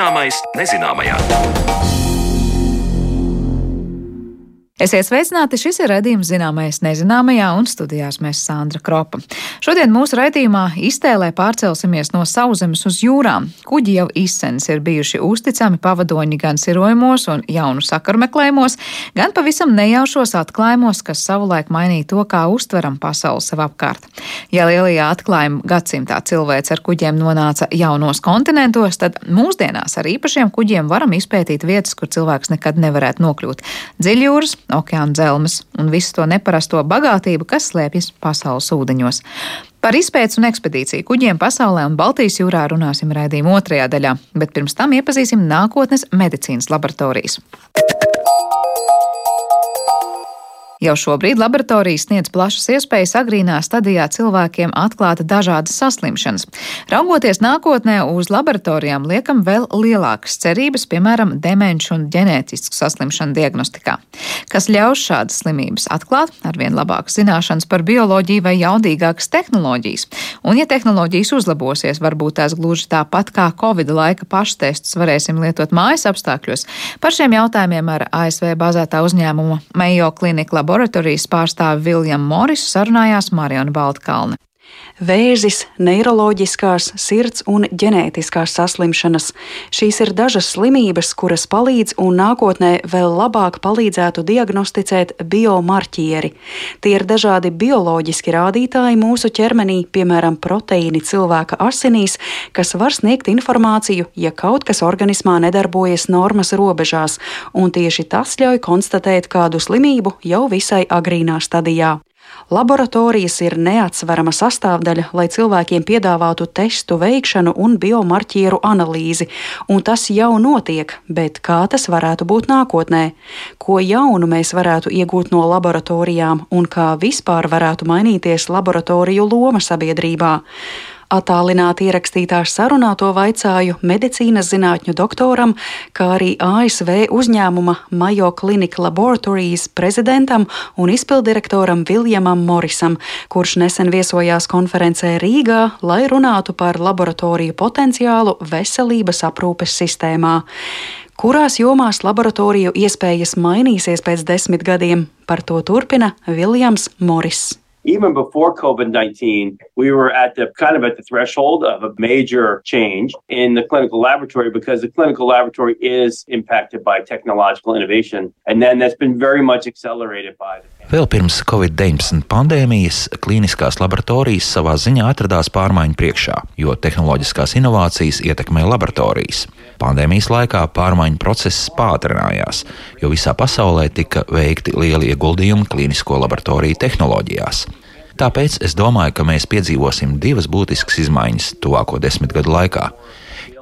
Zināmais nezināmajā. Esiet sveicināti! Šis ir redzējums zināmais nezināmajā, un studijās mēs Sandra Kropa. Šodien mūsu raidījumā iztēlē pārcelsimies no sauszemes uz jūrām. Kuģi jau izsens ir bijuši uzticami pavadoņi gan sirojumos un jaunu sakaru meklējumos, gan pavisam nejaušos atklājumos, kas savulaik mainīja to, kā uztveram pasauli sev apkārt. Ja lielajā atklājuma gadsimtā cilvēks ar kuģiem nonāca jaunos kontinentos, tad mūsdienās ar īpašiem kuģiem varam izpētīt vietas, kur cilvēks nekad nevarētu nokļūt. Dziļjūras, okeāna dzelzmes un visu to neparasto bagātību, kas slēpjas pasaules ūdeņos. Par izpētes un ekspedīciju kuģiem pasaulē un Baltijas jūrā runāsim raidījuma otrajā daļā, bet pirms tam iepazīsim nākotnes medicīnas laboratorijas. Jau šobrīd laboratorijas sniedz plašas iespējas agrīnā stadijā cilvēkiem atklāt dažādas saslimšanas. Raugoties nākotnē, uz laboratorijām liekam vēl lielākas cerības, piemēram, demenču un ģenētisku saslimšanu diagnostikā. Kas ļaus šādas slimības atklāt, arvien labākas zināšanas par bioloģiju vai jaudīgākas tehnoloģijas. Un, ja tehnoloģijas uzlabosies, varbūt tās gluži tāpat kā Covid laika paštestus varēsim lietot mājas apstākļos. Par šiem jautājumiem ar ASV bazētā uzņēmuma Mayo Clinic laboratoriju laboratorijas pārstāvi Viljamu Morisu sarunājās Mariona Baltkalne. Vēzis, neiroloģiskās, sirds un ģenētiskās saslimšanas. Šīs ir dažas slimības, kuras palīdz un nākotnē vēl labāk palīdzētu diagnosticēt biomarķieri. Tie ir dažādi bioloģiski rādītāji mūsu ķermenī, piemēram, proteīni cilvēka asinīs, kas var sniegt informāciju, ja kaut kas organismā nedarbojas normas robežās, un tieši tas ļauj konstatēt kādu slimību jau visai agrīnā stadijā. Laboratorijas ir neatsverama sastāvdaļa, lai cilvēkiem piedāvātu testu veikšanu un biomarķieru analīzi, un tas jau notiek, bet kā tas varētu būt nākotnē? Ko jaunu mēs varētu iegūt no laboratorijām un kā vispār varētu mainīties laboratoriju loma sabiedrībā? Atālināti ierakstītā sarunā to vaicāju medicīnas zinātņu doktoram, kā arī ASV uzņēmuma Mayo Clinic Laboratories prezidentam un izpildirektoram Viljamam Morisam, kurš nesen viesojās konferencē Rīgā, lai runātu par laboratoriju potenciālu veselības aprūpes sistēmā. Kurās jomās laboratoriju iespējas mainīsies pēc desmit gadiem, par to turpina Viljams Moris. Even before COVID 19, we were at the kind of at the threshold of a major change in the clinical laboratory because the clinical laboratory is impacted by technological innovation. And then that's been very much accelerated by the Vēl pirms Covid-19 pandēmijas klīniskās laboratorijas savā ziņā atradās pārmaiņu priekšā, jo tehnoloģiskās inovācijas ietekmē laboratorijas. Pandēmijas laikā pārmaiņu process pātrinājās, jo visā pasaulē tika veikti lieli ieguldījumi klīnisko laboratoriju tehnoloģijās. Tāpēc es domāju, ka mēs piedzīvosim divas būtiskas izmaiņas tuvāko desmit gadu laikā.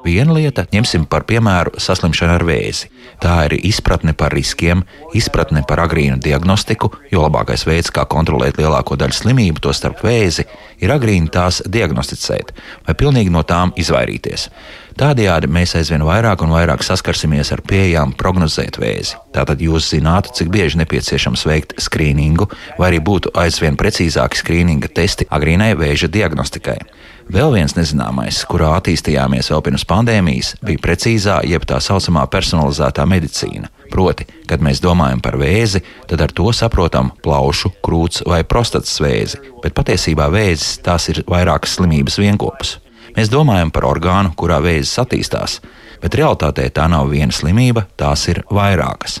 Viena lieta, ņemsim par piemēru saslimšanu ar vēzi. Tā ir izpratne par riskiem, izpratne par agrīnu diagnostiku, jo labākais veids, kā kontrolēt lielāko daļu slimību, to starp vēzi, ir agrīni tās diagnosticēt vai pilnīgi no tām izvairīties. Tādējādi mēs aizvien vairāk un vairāk saskarsimies ar pieejām prognozēt vēzi. Tātad jūs zinātu, cik bieži nepieciešams veikt skrīningu, vai arī būtu aizvien precīzāki skrīninga testi agrīnai vēža diagnostikai. Vēl viens nezināmais, kurā attīstījāmies vēl pirms pandēmijas, bija precīzā, jeb tā saucamā personalizētā medicīna. Proti, kad mēs domājam par vēzi, tad ar to saprotam plaušu, krūts vai prostatas vēzi, bet patiesībā vēzis tās ir vairākas slimības vienopus. Mēs domājam par orgānu, kurā vēzis attīstās, bet realtātē tā nav viena slimība, tās ir vairākas.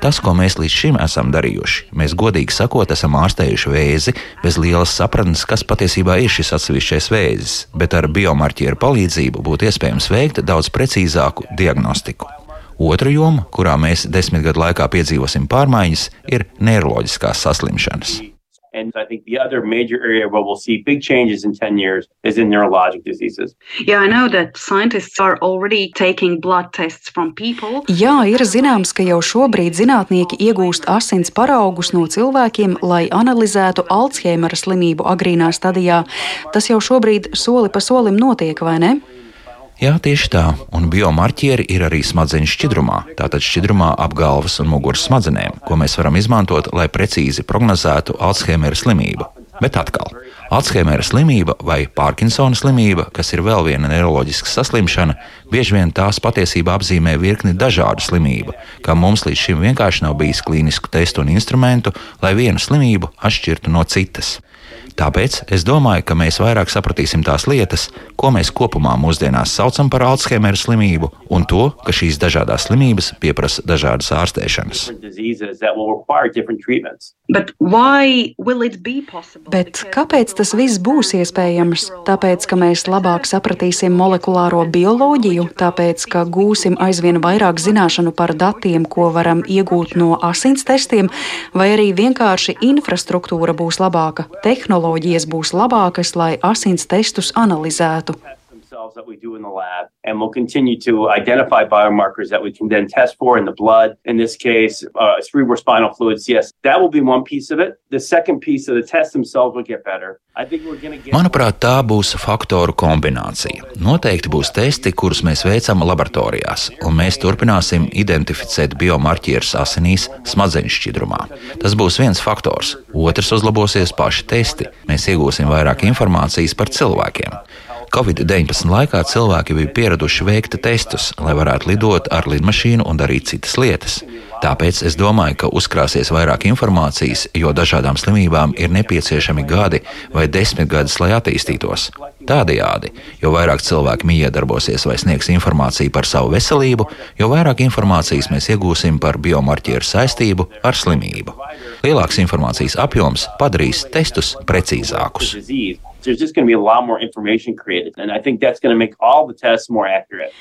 Tas, ko mēs līdz šim esam darījuši, mēs godīgi sakot, esam ārstējuši vēzi bez lielas sapratnes, kas patiesībā ir šis atsevišķais vēzis, bet ar biomarķieru palīdzību būtu iespējams veikt daudz precīzāku diagnostiku. Otra joma, kurā mēs desmit gadu laikā piedzīvosim pārmaiņas, ir neiroloģiskās saslimšanas. And I think the other major area where we'll see big changes in 10 years is in neurologic diseases. Yeah, I know that scientists are already taking blood tests from people. Jā, ir zināms, ka jau šobrīd zinātnieki iegūst asins paraugus no cilvēkiem, lai analizētu Alzheimera slimību agrīnā stadijā. Tas jau šobrīd soli pa solim notiek, vai ne? Jā, tieši tā, un biomarķieri ir arī smadzeņu šķidrumā, tātad šķidrumā ap galvas un muguras smadzenēm, ko mēs varam izmantot, lai precīzi prognozētu Alzheimera slimību. Bet atkal, Alzheimera slimība vai Parkinsona slimība, kas ir vēl viena neiroloģiska saslimšana, bieži vien tās patiesībā apzīmē virkni dažādu slimību, kā mums līdz šim vienkārši nav bijis klīnisku testu un instrumentu, lai vienu slimību atšķirtu no citas. Tāpēc es domāju, ka mēs vairāk sapratīsim tās lietas, ko mēs kopumā mūsdienās saucam par Alzheimera slimību, un to, ka šīs dažādas slimības pieprasa dažādas ārstēšanas. Bet kāpēc tas viss būs iespējams? Tāpēc, ka mēs labāk sapratīsim molekulāro bioloģiju, tāpēc, ka gūsim aizvien vairāk zināšanu par datiem, ko varam iegūt no asins testiem, vai arī vienkārši infrastruktūra būs labāka, tehnoloģijas būs labākas, lai asins testus analizētu cells that we do in the lab, and we'll continue to identify biomarkers that we can then test for in the blood. In this case, uh, cerebrospinal fluids. Yes, that will be one piece of it. The second piece of the tests themselves will get better. Manuprāt, tā būs faktoru kombinācija. Noteikti būs testi, kurus mēs veicam laboratorijās, un mēs turpināsim identificēt biomarķierus asinīs, smadzeņu šķidrumā. Tas būs viens faktors. Otrs uzlabosies paši testi. Mēs iegūsim vairāk informācijas par cilvēkiem. Covid-19 laikā cilvēki bija pieraduši veikt testus, lai varētu lidot ar lidmašīnu un darīt citas lietas. Tāpēc es domāju, ka uzkrāsies vairāk informācijas, jo dažādām slimībām ir nepieciešami gadi vai desmit gadus, lai attīstītos. Tādējādi, jo vairāk cilvēki miedarbosies vai sniegs informāciju par savu veselību, jo vairāk informācijas mēs iegūsim par biomarķieru saistību ar slimību. Lielāks informācijas apjoms padarīs testus precīzākus. There's just going to be a lot more information created. And I think that's going to make all the tests more accurate.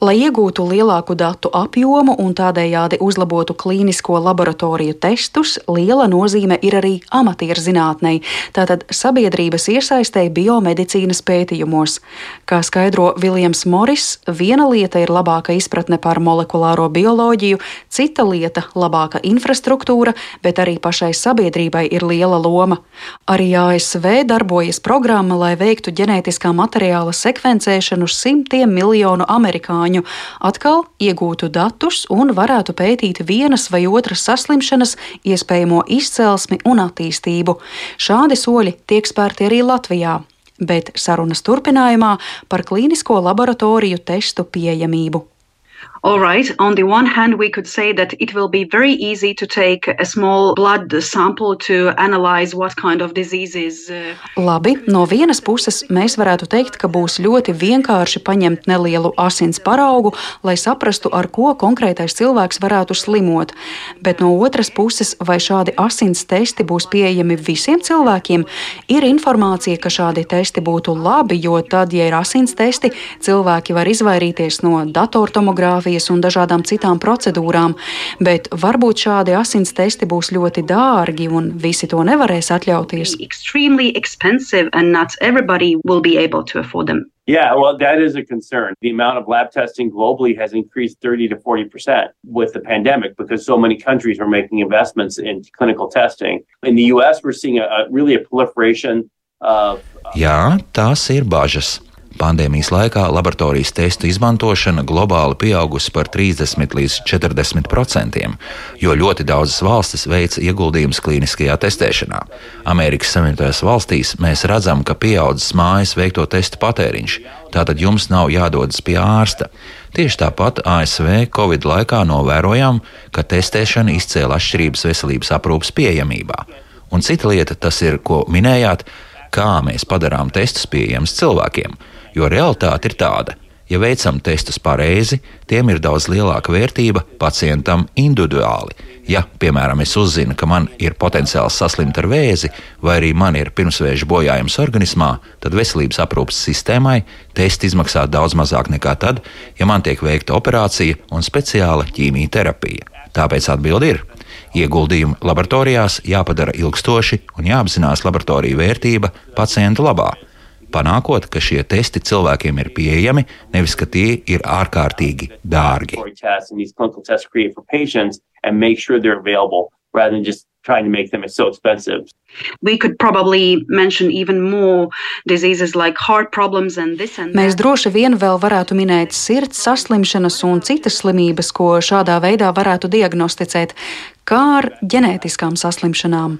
Lai iegūtu lielāku datu apjomu un tādējādi uzlabotu klīnisko laboratoriju testus, liela nozīme ir arī amatierzinātnei, tātad sabiedrības iesaistēji biomedicīnas pētījumos. Kā skaidro Viljams Moris, viena lieta ir labāka izpratne par molekulāro bioloģiju, cita lieta - labāka infrastruktūra, bet arī pašai sabiedrībai ir liela loma. Arī ASV darbojas programma, lai veiktu ģenētiskā materiāla sekvencēšanu simtiem miljonu amerikāņu apmaiņu, atkal iegūtu datus un varētu pētīt vienas vai otras saslimšanas iespējamo izcelsmi un attīstību. Šādi soļi tiek spērti arī Latvijā. Bet sarunas turpinājumā par klīnisko laboratoriju testu pieejamību. All right, on the one hand, we could say that it will be very easy to take a small blood sample to analyze what kind of diseases. Uh, Labi, no vienas puses mēs varētu teikt, ka būs ļoti vienkārši paņemt nelielu asins paraugu, lai saprastu, ar ko konkrētais cilvēks varētu slimot. Bet no otras puses, vai šādi asins testi būs pieejami visiem cilvēkiem, ir informācija, ka šādi testi būtu labi, jo tad, ja ir asins testi, cilvēki var izvairīties no datortomogrāfijas terapijas un dažādām citām procedūrām, bet varbūt šādi asins testi būs ļoti dārgi un visi to nevarēs atļauties. Yeah, well, that is a concern. The amount of lab testing globally has increased 30 to 40% with the pandemic because so many countries are making investments in clinical testing. In the US, we're seeing a, a really a proliferation of. Jā, tās ir bažas. Pandēmijas laikā laboratorijas testu izmantošana globāli pieaugusi par 30 līdz 40 procentiem, jo ļoti daudzas valstis veica ieguldījumus klīniskajā testēšanā. Amerikas Savienotajās valstīs mēs redzam, ka pieaudzis mājas veikto testu patēriņš, tātad jums nav jādodas pie ārsta. Tieši tāpat ASV Covid laikā novērojām, ka testēšana izcēla atšķirības veselības aprūpas pieejamībā. Un cita lieta, tas ir, ko minējāt, kā mēs padarām testus pieejamus cilvēkiem. Jo realitāte ir tāda, ja veicam testus pareizi, tiem ir daudz lielāka vērtība pacientam individuāli. Ja, piemēram, es uzzinu, ka man ir potenciāls saslimt ar vēzi, vai arī man ir pirmsvēža bojājums organismā, tad veselības aprūpas sistēmai testi izmaksā daudz mazāk nekā tad, ja man tiek veikta operācija un speciāla ķīmijterapija. Tāpēc atbildi ir. Ieguldījumi laboratorijās jāpadara ilgstoši un jāapzinās laboratoriju vērtība pacienta labā panākot, ka šie testi cilvēkiem ir pieejami, nevis ka tie ir ārkārtīgi dārgi. trying to make them so expensive. We could probably mention even more diseases like heart problems and this and that. Mēs droši vien vēl varētu minēt sirds saslimšanas un citas slimības, ko šādā veidā varētu diagnosticēt, kā ar ģenētiskām saslimšanām.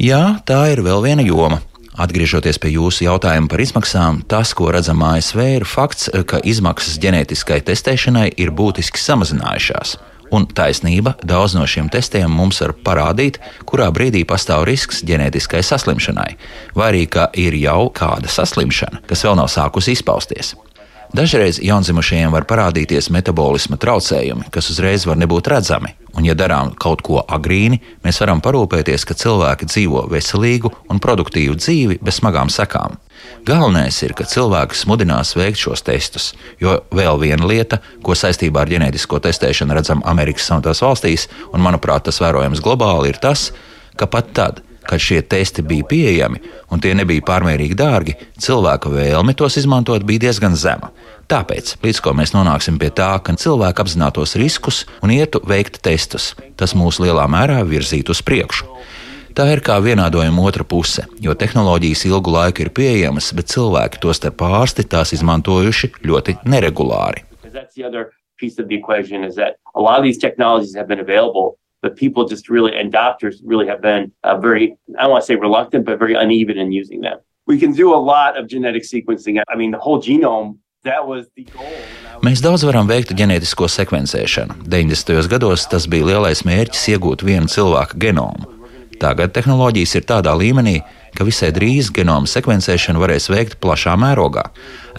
Jā, tā ir vēl viena joma. Atgriežoties pie jūsu jautājuma par izmaksām, tas, ko redzam ASV, ir fakts, ka izmaksas ģenētiskai testēšanai ir būtiski samazinājušās. Un taisnība, daudz no šiem testiem mums var parādīt, kurā brīdī pastāv risks ģenētiskai saslimšanai, vai arī ka ir jau kāda saslimšana, kas vēl nav sākusi izpausties. Dažreiz jaundzimušajiem var parādīties metabolisma traucējumi, kas uzreiz var nebūt redzami, un, ja darām kaut ko agrīni, mēs varam parūpēties, ka cilvēki dzīvo veselīgu un produktīvu dzīvi bez smagām sekām. Galvenais ir, ka cilvēks mudinās veikt šos testus, jo vēl viena lieta, ko saistībā ar ģenētisko testēšanu redzam Amerikas Savienotās valstīs, un manuprāt, tas vērojams globāli, ir tas, ka pat tad, kad šie testi bija pieejami un tie nebija pārmērīgi dārgi, cilvēka vēlme tos izmantot bija diezgan zema. Tāpēc, līdz ko mēs nonāksim pie tā, ka cilvēki apzinātos riskus un ietu veikt testus, tas mūs lielā mērā virzītu uz priekšu. Tā ir kā vienādojuma otra puse, jo tehnoloģijas ilgu laiku ir pieejamas, bet cilvēki, tostarp ārsti, tās izmantojuši ļoti neregulāri. But people just really and doctors really have been uh, very I don't want to say reluctant, but very uneven in using them. We can do a lot of genetic sequencing. I mean, the whole genome. Mēs daudz varam veikt ģenētisko sekvencēšanu. 90. gados tas bija lielais mērķis iegūt vienu cilvēka genomu. Tagad tehnoloģijas ir tādā līmenī, ka visai drīz genoma sekvencēšanu varēs veikt plašā mērogā.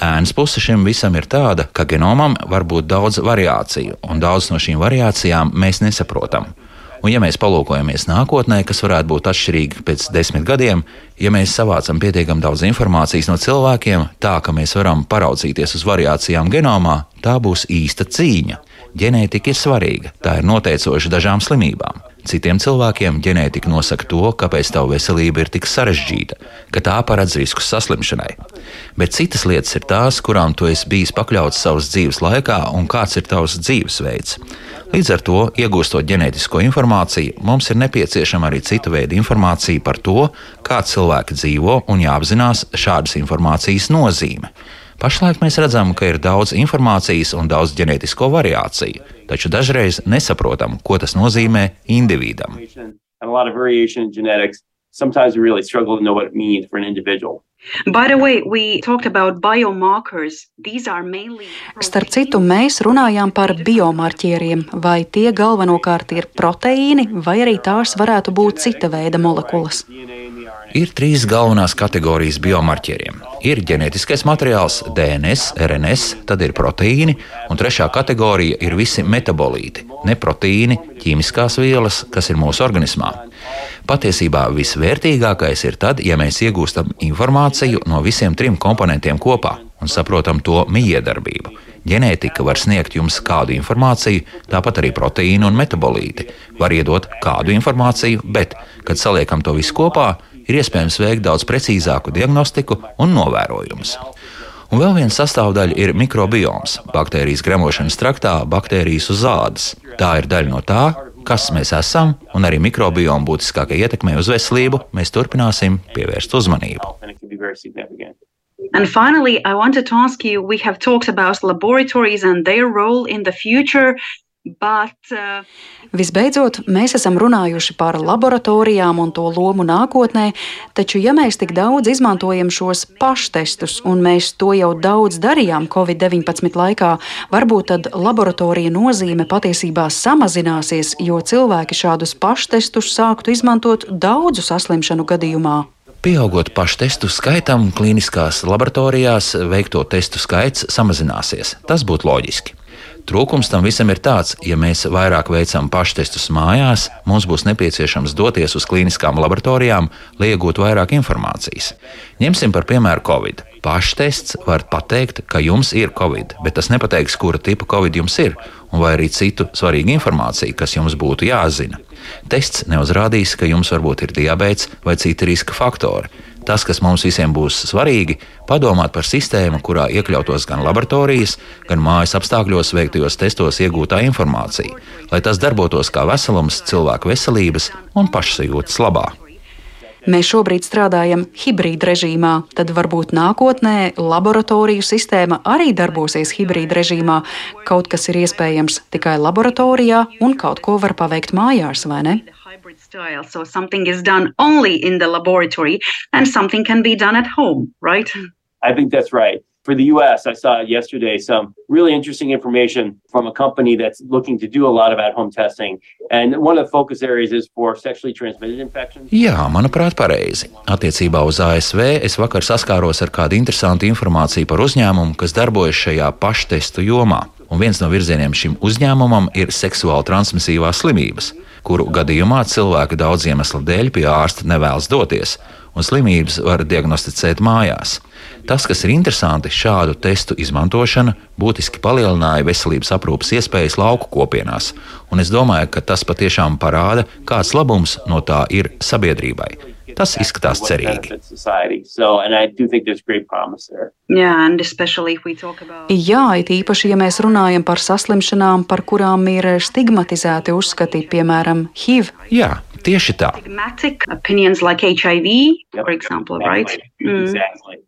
Ēnas puse šim visam ir tāda, ka genomam var būt daudz variāciju, un daudz no šīm variācijām mēs nesaprotam. Un, ja mēs palūkojamies nākotnē, kas varētu būt atšķirīgi pēc desmit gadiem, ja mēs savācam pietiekami daudz informācijas no cilvēkiem, tā ka mēs varam paraudzīties uz variācijām genomā, tā būs īsta cīņa. Ģenētika ir svarīga, tā ir noteicoša dažām slimībām. Citiem cilvēkiem ģenētika nosaka to, kāpēc tava veselība ir tik sarežģīta, ka tā paredz riskus saslimšanai. Bet citas lietas ir tās, kurām tu esi bijis pakļauts savas dzīves laikā, un kāds ir tavs dzīvesveids. Līdz ar to, iegūstot ģenētisko informāciju, mums ir nepieciešama arī cita veida informācija par to, kā cilvēki dzīvo, un jāapzinās šādas informācijas nozīme. Pašlaik mēs redzam, ka ir daudz informācijas un daudz ģenētisko variāciju, taču dažreiz nesaprotam, ko tas nozīmē individam. Sometimes we really struggle to know what it means for an individual. Way, mainly... Starp citu, mēs runājām par biomarķieriem, vai tie galvenokārt ir proteīni, vai arī tās varētu būt cita veida molekulas. Ir trīs galvenās kategorijas biomarķieriem. Ir ģenētiskais materiāls, DNS, RNS, tad ir proteīni, un trešā kategorija ir visi metabolīti, ne proteīni, ķīmiskās vielas, kas ir mūsu organismā. Patiesībā visvērtīgākais ir tad, ja mēs iegūstam informāciju no visiem trim komponentiem kopā un saprotam to miedarbību. Ģenētika var sniegt jums kādu informāciju, tāpat arī proteīnu un metabolīti. Var iedot kādu informāciju, bet, kad saliekam to visu kopā, ir iespējams veikt daudz precīzāku diagnostiku un novērojumus. Un vēl viena sastāvdaļa ir mikrobioms, baktērijas gremošanas traktā, baktērijas uz ādas. Tā ir daļa no tā, kas mēs esam, un arī mikrobiomu būtiskākai ietekmei uz veselību mēs turpināsim pievērst uzmanību. And finally, I wanted to ask you we have talked about laboratories and their role in the future. But, uh... Visbeidzot, mēs esam runājuši par laboratorijām un to lomu nākotnē, taču, ja mēs tik daudz izmantojam šos paštestus, un mēs to jau daudz darījām Covid-19 laikā, varbūt tad laboratorija nozīme patiesībā samazināsies, jo cilvēki šādus paštestus sāktu izmantot daudzu saslimšanu gadījumā. Pieaugot pašu testu skaitam, klīniskās laboratorijās veikto testu skaits samazināsies. Tas būtu loģiski. Trūkums tam visam ir tāds, ja mēs vairāk veicam paštestus mājās, mums būs nepieciešams doties uz klīniskām laboratorijām, lai iegūtu vairāk informācijas. Ņemsim par piemēru Covid. Paštests var pateikt, ka jums ir Covid, bet tas nepateiks, kura tipa Covid jums ir, un vai arī citu svarīgu informāciju, kas jums būtu jāzina. Tests neuzrādīs, ka jums varbūt ir diabetes vai citi riska faktori Tas, kas mums visiem būs svarīgi, padomāt par sistēmu, kurā iekļautos gan laboratorijas, gan mājas apstākļos veiktajos testos iegūtā informācija, lai tas darbotos kā veselums cilvēku veselības un pašsajūtas labā. Mēs šobrīd strādājam hibrīda režīmā, tad varbūt nākotnē laboratoriju sistēma arī darbosies hibrīda režīmā. Kaut kas ir iespējams tikai laboratorijā un kaut ko var paveikt mājās, vai ne? Hybrid style. So something is done only in the laboratory and something can be done at home, right? I think that's right. For the US, I saw yesterday some really interesting information from a company that's looking to do a lot of at home testing. And one of the focus areas is for sexually transmitted infections. Jā, manuprāt, pareizi. Attiecībā uz ASV es vakar saskāros ar kādu interesantu informāciju par uzņēmumu, kas darbojas šajā paštestu jomā. Un viens no virzieniem šim uzņēmumam ir seksuāli transmisīvās slimības, kuru gadījumā cilvēki daudz iemeslu dēļ pie ārsta nevēlas doties, un slimības var diagnosticēt mājās. Tas, kas ir interesanti, šādu testu izmantošana būtiski palielināja veselības aprūpas iespējas lauku kopienās, un es domāju, ka tas patiešām parāda, kāds labums no tā ir sabiedrībai. Tas izskatās cerīgi. Jā, it īpaši, ja mēs runājam par saslimšanām, par kurām ir stigmatizēti uzskati, piemēram, HIV. Jā, tieši tā. Like HIV, example, right? mm.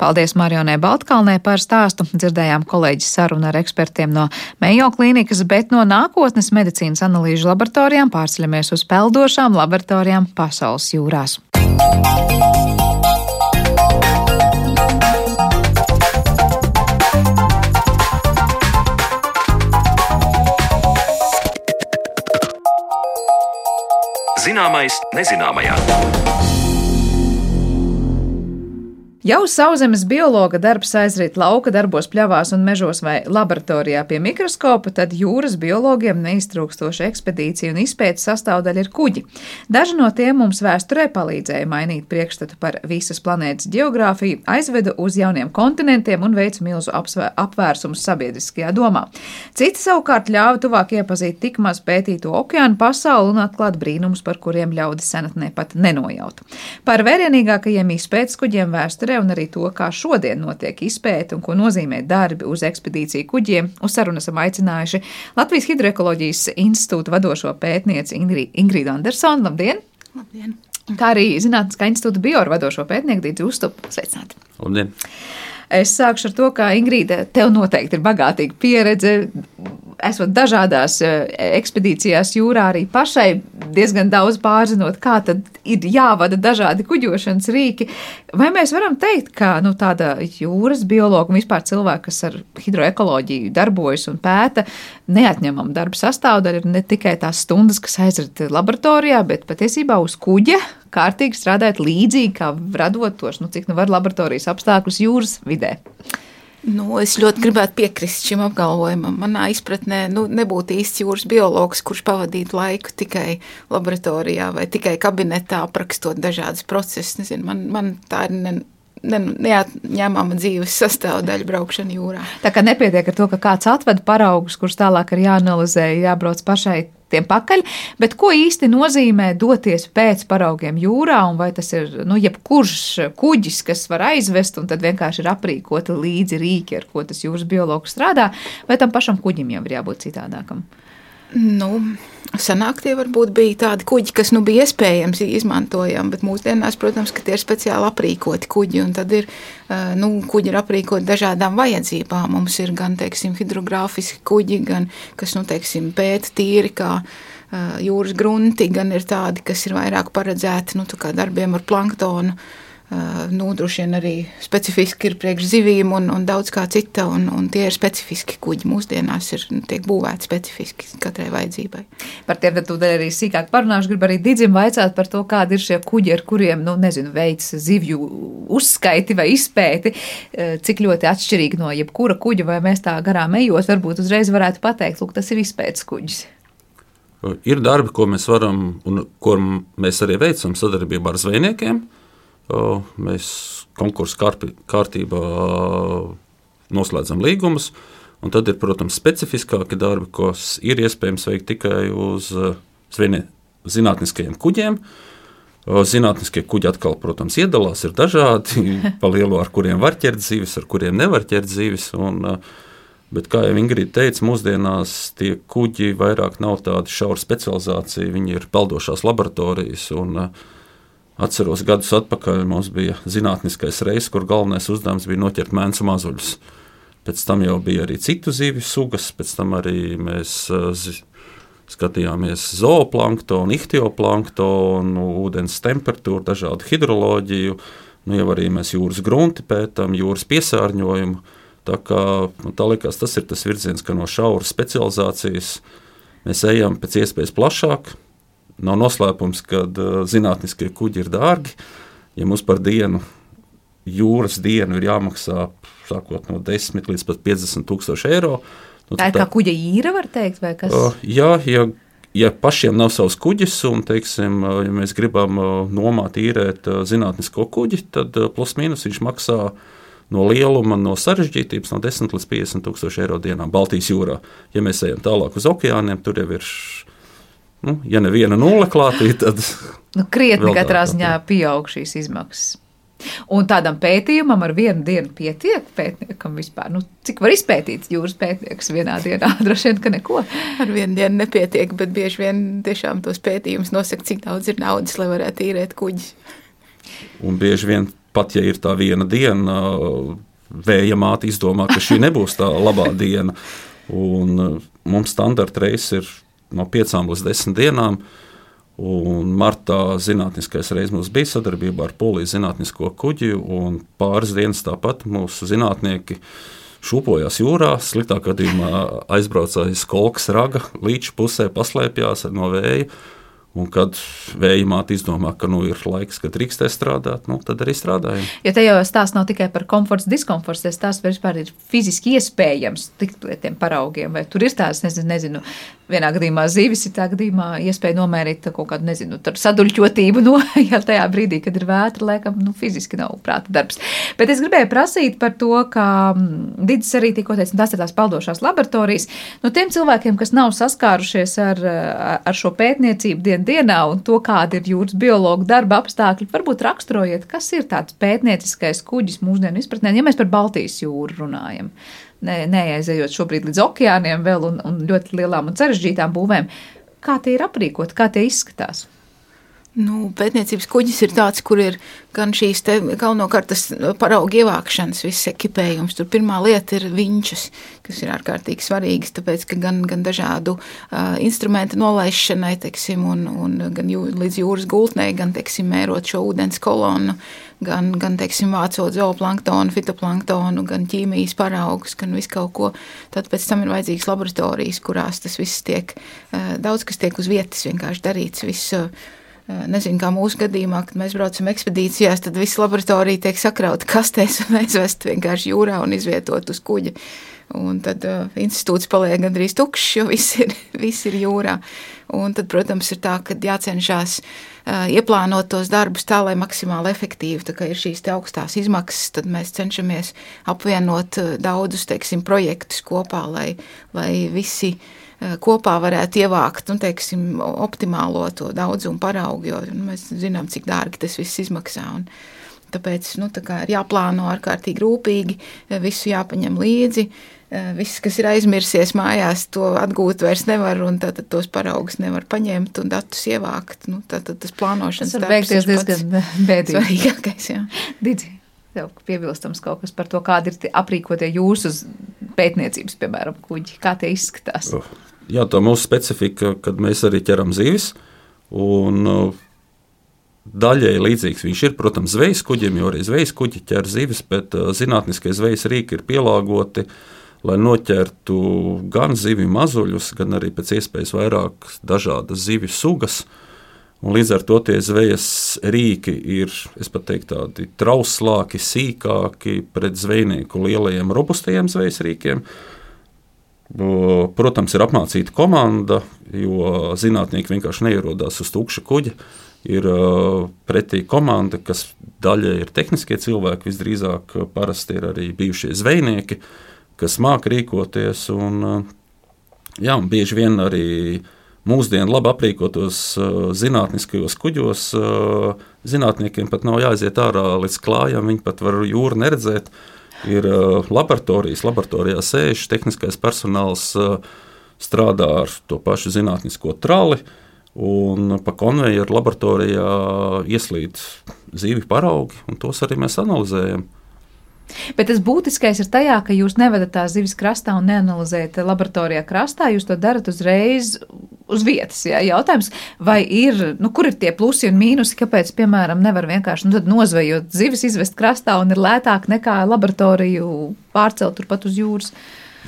Paldies Marionai Baltkalnē par stāstu. Dzirdējām kolēģis sarunu ar ekspertiem no Mejo klīnikas, bet no nākotnes medicīnas analīžu laboratorijām pārceļamies uz peldošām laboratorijām pasaules jūrās. Zināmais nezināmajā. Jau sauszemes biologa darbs aizrīt lauka darbos, pļavās un mežos vai laboratorijā pie mikroskopa, tad jūras biologiem neiztrūkstoša ekspedīcija un izpētes sastāvdaļa ir kuģi. Daži no tiem mums vēsturē palīdzēja mainīt priekšstatu par visas planētas geogrāfiju, aizveda uz jauniem kontinentiem un veica milzu apvērsumus sabiedriskajā domā. Citi savukārt ļāva tuvāk iepazīt tik maz pētīto okeānu pasauli un atklāt brīnumus, par kuriem ļaudis senatnē pat nenojauta. Par vērienīgākajiem izpētes kuģiem vēsturē vēsturē un arī to, kā šodien notiek izpēta un ko nozīmē darbi uz ekspedīciju kuģiem, uz sarunu esam aicinājuši Latvijas Hidroekoloģijas institūta vadošo pētnieci Ingrīdu Andersonu. Labdien! Labdien! Kā arī Zinātniskā institūta bioru vadošo pētnieku Dīdzi Uztupu. Sveicināti! Labdien! Es sākšu ar to, ka Ingrīda, tev noteikti ir bagātīga pieredze esot dažādās eh, ekspedīcijās jūrā, arī pašai diezgan daudz pārzinot, kā tad ir jāvada dažādi kuģošanas rīki. Vai mēs varam teikt, ka nu, tāda jūras biologa un vispār cilvēki, kas ar hidroekoloģiju darbojas un pēta, neatņemama darba sastāvdaļa ir ne tikai tās stundas, kas aizrit laboratorijā, bet patiesībā uz kuģa kārtīgi strādāt līdzīgi, kā radot tos, nu, cik nu var laboratorijas apstākļus jūras vidē. Nu, es ļoti gribētu piekrist šim apgalvojumam. Manā izpratnē nu, nebūtu īsts jūras biologs, kurš pavadītu laiku tikai laboratorijā vai tikai kabinetā, aprakstot dažādas procesus. Nezinu, man, man tā ir ne, ne, neatņemama dzīves sastāvdaļa braukšana jūrā. Tā kā nepietiek ar to, ka kāds atved paraugus, kurus tālāk ir jāanalizē, jābrauc pašai tiem pakaļ, bet ko īsti nozīmē doties pēc paraugiem jūrā, un vai tas ir nu, jebkurš kuģis, kas var aizvest, un tad vienkārši ir aprīkoti līdzi rīki, ar ko tas jūras biologs strādā, vai tam pašam kuģim jau ir jābūt citādākam? Nu, senāk tie varbūt bija tādi kuģi, kas nu bija iespējams izmantojami, bet mūsdienās, protams, tie ir speciāli aprīkoti kuģi, tad ir, nu, kuģi ir aprīkoti dažādām vajadzībām. Mums ir gan, teiksim, hidrogrāfiski kuģi, gan, kas, nu, teiksim, pēta tīri kā jūras grunti, gan ir tādi, kas ir vairāk paredzēti, nu, darbiem ar planktonu nu, droši vien arī specifiski ir priekš zivīm un, un daudz kā cita, un, un tie ir specifiski kuģi. Mūsdienās ir tiek būvēti specifiski katrai vajadzībai. Par tiem tad arī sīkāk parunāšu. Gribu arī Digim vaicāt par to, kādi ir šie kuģi, ar kuriem, nu, nezinu, veids zivju uzskaiti vai izpēti, cik ļoti atšķirīgi no jebkura kuģa, vai mēs tā garām ejot, varbūt uzreiz varētu pateikt, lūk, tas ir izpētes kuģis. Ir darbi, ko mēs varam un ko mēs arī veicam sadarbībā ar zvejniekiem. Uh, mēs konkursu kārtībā noslēdzam līgumus. Un tad ir, protams, specifiskāki darbi, kas ir iespējams veikt tikai uz zvinie, zinātniskajiem kuģiem. Zinātniskie kuģi atkal, protams, iedalās, ir dažādi, pa lielu, ar kuriem var ķert zivis, ar kuriem nevar ķert zivis. Un, Bet, kā jau Ingrīda teica, mūsdienās tie kuģi vairāk nav tādi šauri specializācija, viņi ir peldošās laboratorijas. Un, uh, atceros, gadus atpakaļ mums bija zinātniskais reizes, kur galvenais uzdevums bija noķert mēnesi mazuļus. Pēc tam jau bija arī citu zivju sugas, pēc tam arī mēs skatījāmies zooplanktonu, ichtioplanktonu, ūdens temperatūru, dažādu hidroloģiju. Nu, jau arī mēs jūras grunti pētām, jūras piesārņojumu. Tā, kā, nu, tā liekas, tas ir tas virziens, ka no šauras specializācijas mēs ejam pēc iespējas plašāk. Nav noslēpums, ka uh, zinātniskie kuģi ir dārgi. Ja mums par dienu, jūras dienu ir jāmaksā sākot no 10 līdz pat 50 tūkstoši eiro, Nu, tā ir tā, kā kuģa īra, var teikt, vai kas? Uh, jā, ja, ja pašiem nav savs kuģis, un, teiksim, ja mēs gribam nomāt, īrēt zinātnisko kuģi, tad plus mīnus viņš maksā no lieluma, no sarežģītības, no 10 līdz 50 tūkstoši eiro dienā Baltijas jūrā. Ja mēs ejam tālāk uz okeāniem, tur jau ir. Nu, ja neviena nulle klātī, tad. Nu, krietni katrā ziņā pieaug šīs izmaksas. Un tādam pētījumam ar vienu dienu pietiek pētniekam vispār. Nu, cik var izpētīt jūras pētnieks vienā dienā? Droši vien, ka neko. Ar vienu dienu nepietiek, bet bieži vien tiešām tos pētījumus nosaka, cik daudz ir naudas, lai varētu īrēt kuģis. Un bieži vien pat, ja ir tā viena diena, vēja māte izdomā, ka šī nebūs tā labā diena. Un mums standarta reizes ir no piecām līdz desmit dienām. Un martā zinātniskais reizes mums bija sadarbība ar Polijas zinātnisko kuģi, un pāris dienas tāpat mūsu zinātnieki šūpojās jūrā. Sliktākā gadījumā aizbrauca aiz kolkas raga, līča pusē paslēpjās no vēja. Un kad vēja māte izdomā, ka nu, ir laiks, kad drīkstē strādāt, nu, tad arī strādājam. Jo te jau stāsts nav tikai par komforts, diskomforts, tas tās vispār ir fiziski iespējams tikt pie tiem paraugiem. Vai tur ir tās, nezinu, nezinu vienā gadījumā zīvis, citā gadījumā iespēja nomērīt kaut kādu, nezinu, saduļķotību, no, ja tajā brīdī, kad ir vētra, laikam, nu, fiziski nav prāta darbs. Bet es gribēju prasīt par to, ka mm, Digis arī tikko teica, tas ir tās peldošās laboratorijas. No tiem cilvēkiem, kas nav saskārušies ar, ar šo pētniecību dienu dienā un to, kāda ir jūras biologa darba apstākļi, varbūt raksturojiet, kas ir tāds pētnieciskais kuģis mūsdienu izpratnē, ja mēs par Baltijas jūru runājam. Ne, neaizejot šobrīd līdz okeāniem vēl un, un ļoti lielām un sarežģītām būvēm. Kā tie ir aprīkoti, kā tie izskatās? Nu, pētniecības kuģis ir tāds, kur ir gan šīs galvenokārt tas paraugu ievākšanas, viss ekipējums. Tur pirmā lieta ir viņšas, kas ir ārkārtīgi svarīgas, tāpēc, ka gan, gan dažādu uh, instrumentu nolaišanai, teiksim, un, un gan jū, līdz jūras gultnei, gan, teiksim, mērot šo ūdens kolonu, gan, gan teiksim, vācot zooplanktonu, fitoplanktonu, gan ķīmijas paraugus, gan visu kaut ko. Tad pēc tam ir vajadzīgas laboratorijas, kurās tas viss tiek, uh, daudz kas tiek uz vietas vienkārši darīts. Viss, uh, Nezinu, kā mūsu gadījumā, kad mēs braucam ekspedīcijās, tad viss laboratorija tiek sakrauta kastēs un aizvest vienkārši jūrā un izvietot uz kuģa. Un tad uh, institūts paliek gandrīz tukšs, jo viss ir, viss ir jūrā. Un tad, protams, ir tā, ka jācenšas uh, ieplānot tos darbus tā, lai maksimāli efektīvi. Tā ir šīs augstās izmaksas, tad mēs cenšamies apvienot uh, daudzus, teiksim, projektus kopā, lai, lai visi uh, Eh, kopā varētu ievākt nu, teiksim, optimālo to daudzumu paraugu, jo nu, mēs zinām, cik dārgi tas viss izmaksā. Un, tāpēc nu, tā ir jāplāno ārkārtīgi rūpīgi, eh, visu jāpaņem līdzi. Eh, viss, kas ir aizmirsies mājās, to atgūt vairs nevar, un tad tos paraugus nevar paņemt un datus ievākt. Nu, tad, tad tas plānošanas tas beigties diezgan bēdīgi. Svarīgākais, jā. Didzi. Tev piebilstams kaut kas par to, kādi ir aprīkotie jūsu pētniecības, piemēram, kuģi, kā tie izskatās. Oh jā, tā mūsu specifika, kad mēs arī ķeram zivis. Un, uh, Daļēji līdzīgs viņš ir, protams, zvejas kuģiem, jo arī zvejas kuģi ķer zivis, bet uh, zinātniskie zvejas rīki ir pielāgoti, lai noķertu gan zivju mazuļus, gan arī pēc iespējas vairāk dažādas zivju sugas. Un līdz ar to tie zvejas rīki ir teiktu, tādi trauslāki, sīkāki pret zvejnieku lielajiem, robustajiem zvejas rīkiem. Protams, ir apmācīta komanda, jo zinātnieki vienkārši neierodās uz tukša kuģa. Ir pretī komanda, kas daļai ir tehniskie cilvēki, visdrīzāk parasti ir arī bijušie zvejnieki, kas māca rīkoties. Un, jā, un bieži vien arī mūsdienu labi aprīkotos zinātniskajos kuģos, zinātniekiem pat nav jāiziet ārā līdz klājām, viņi pat var jūru neredzēt Ir uh, laboratorijas, laboratorijā sēž tehniskais personāls, uh, strādā ar to pašu zinātnisko trali. Un pa konvejeru laboratorijā ieslīd zīvi paraugi, un tos arī mēs analizējam. Bet tas būtiskais ir tajā, ka jūs nevadat tās zivis krastā un neanalizējat laboratorijā krastā. Jūs to darat uzreiz uz vietas. Jā. Jautājums, vai ir, nu, kur ir tie plusi un mīnusi, kāpēc, piemēram, nevar vienkārši nu, nozvejot zivis, izvest krastā un ir lētāk nekā laboratoriju pārcelt turpat uz jūras?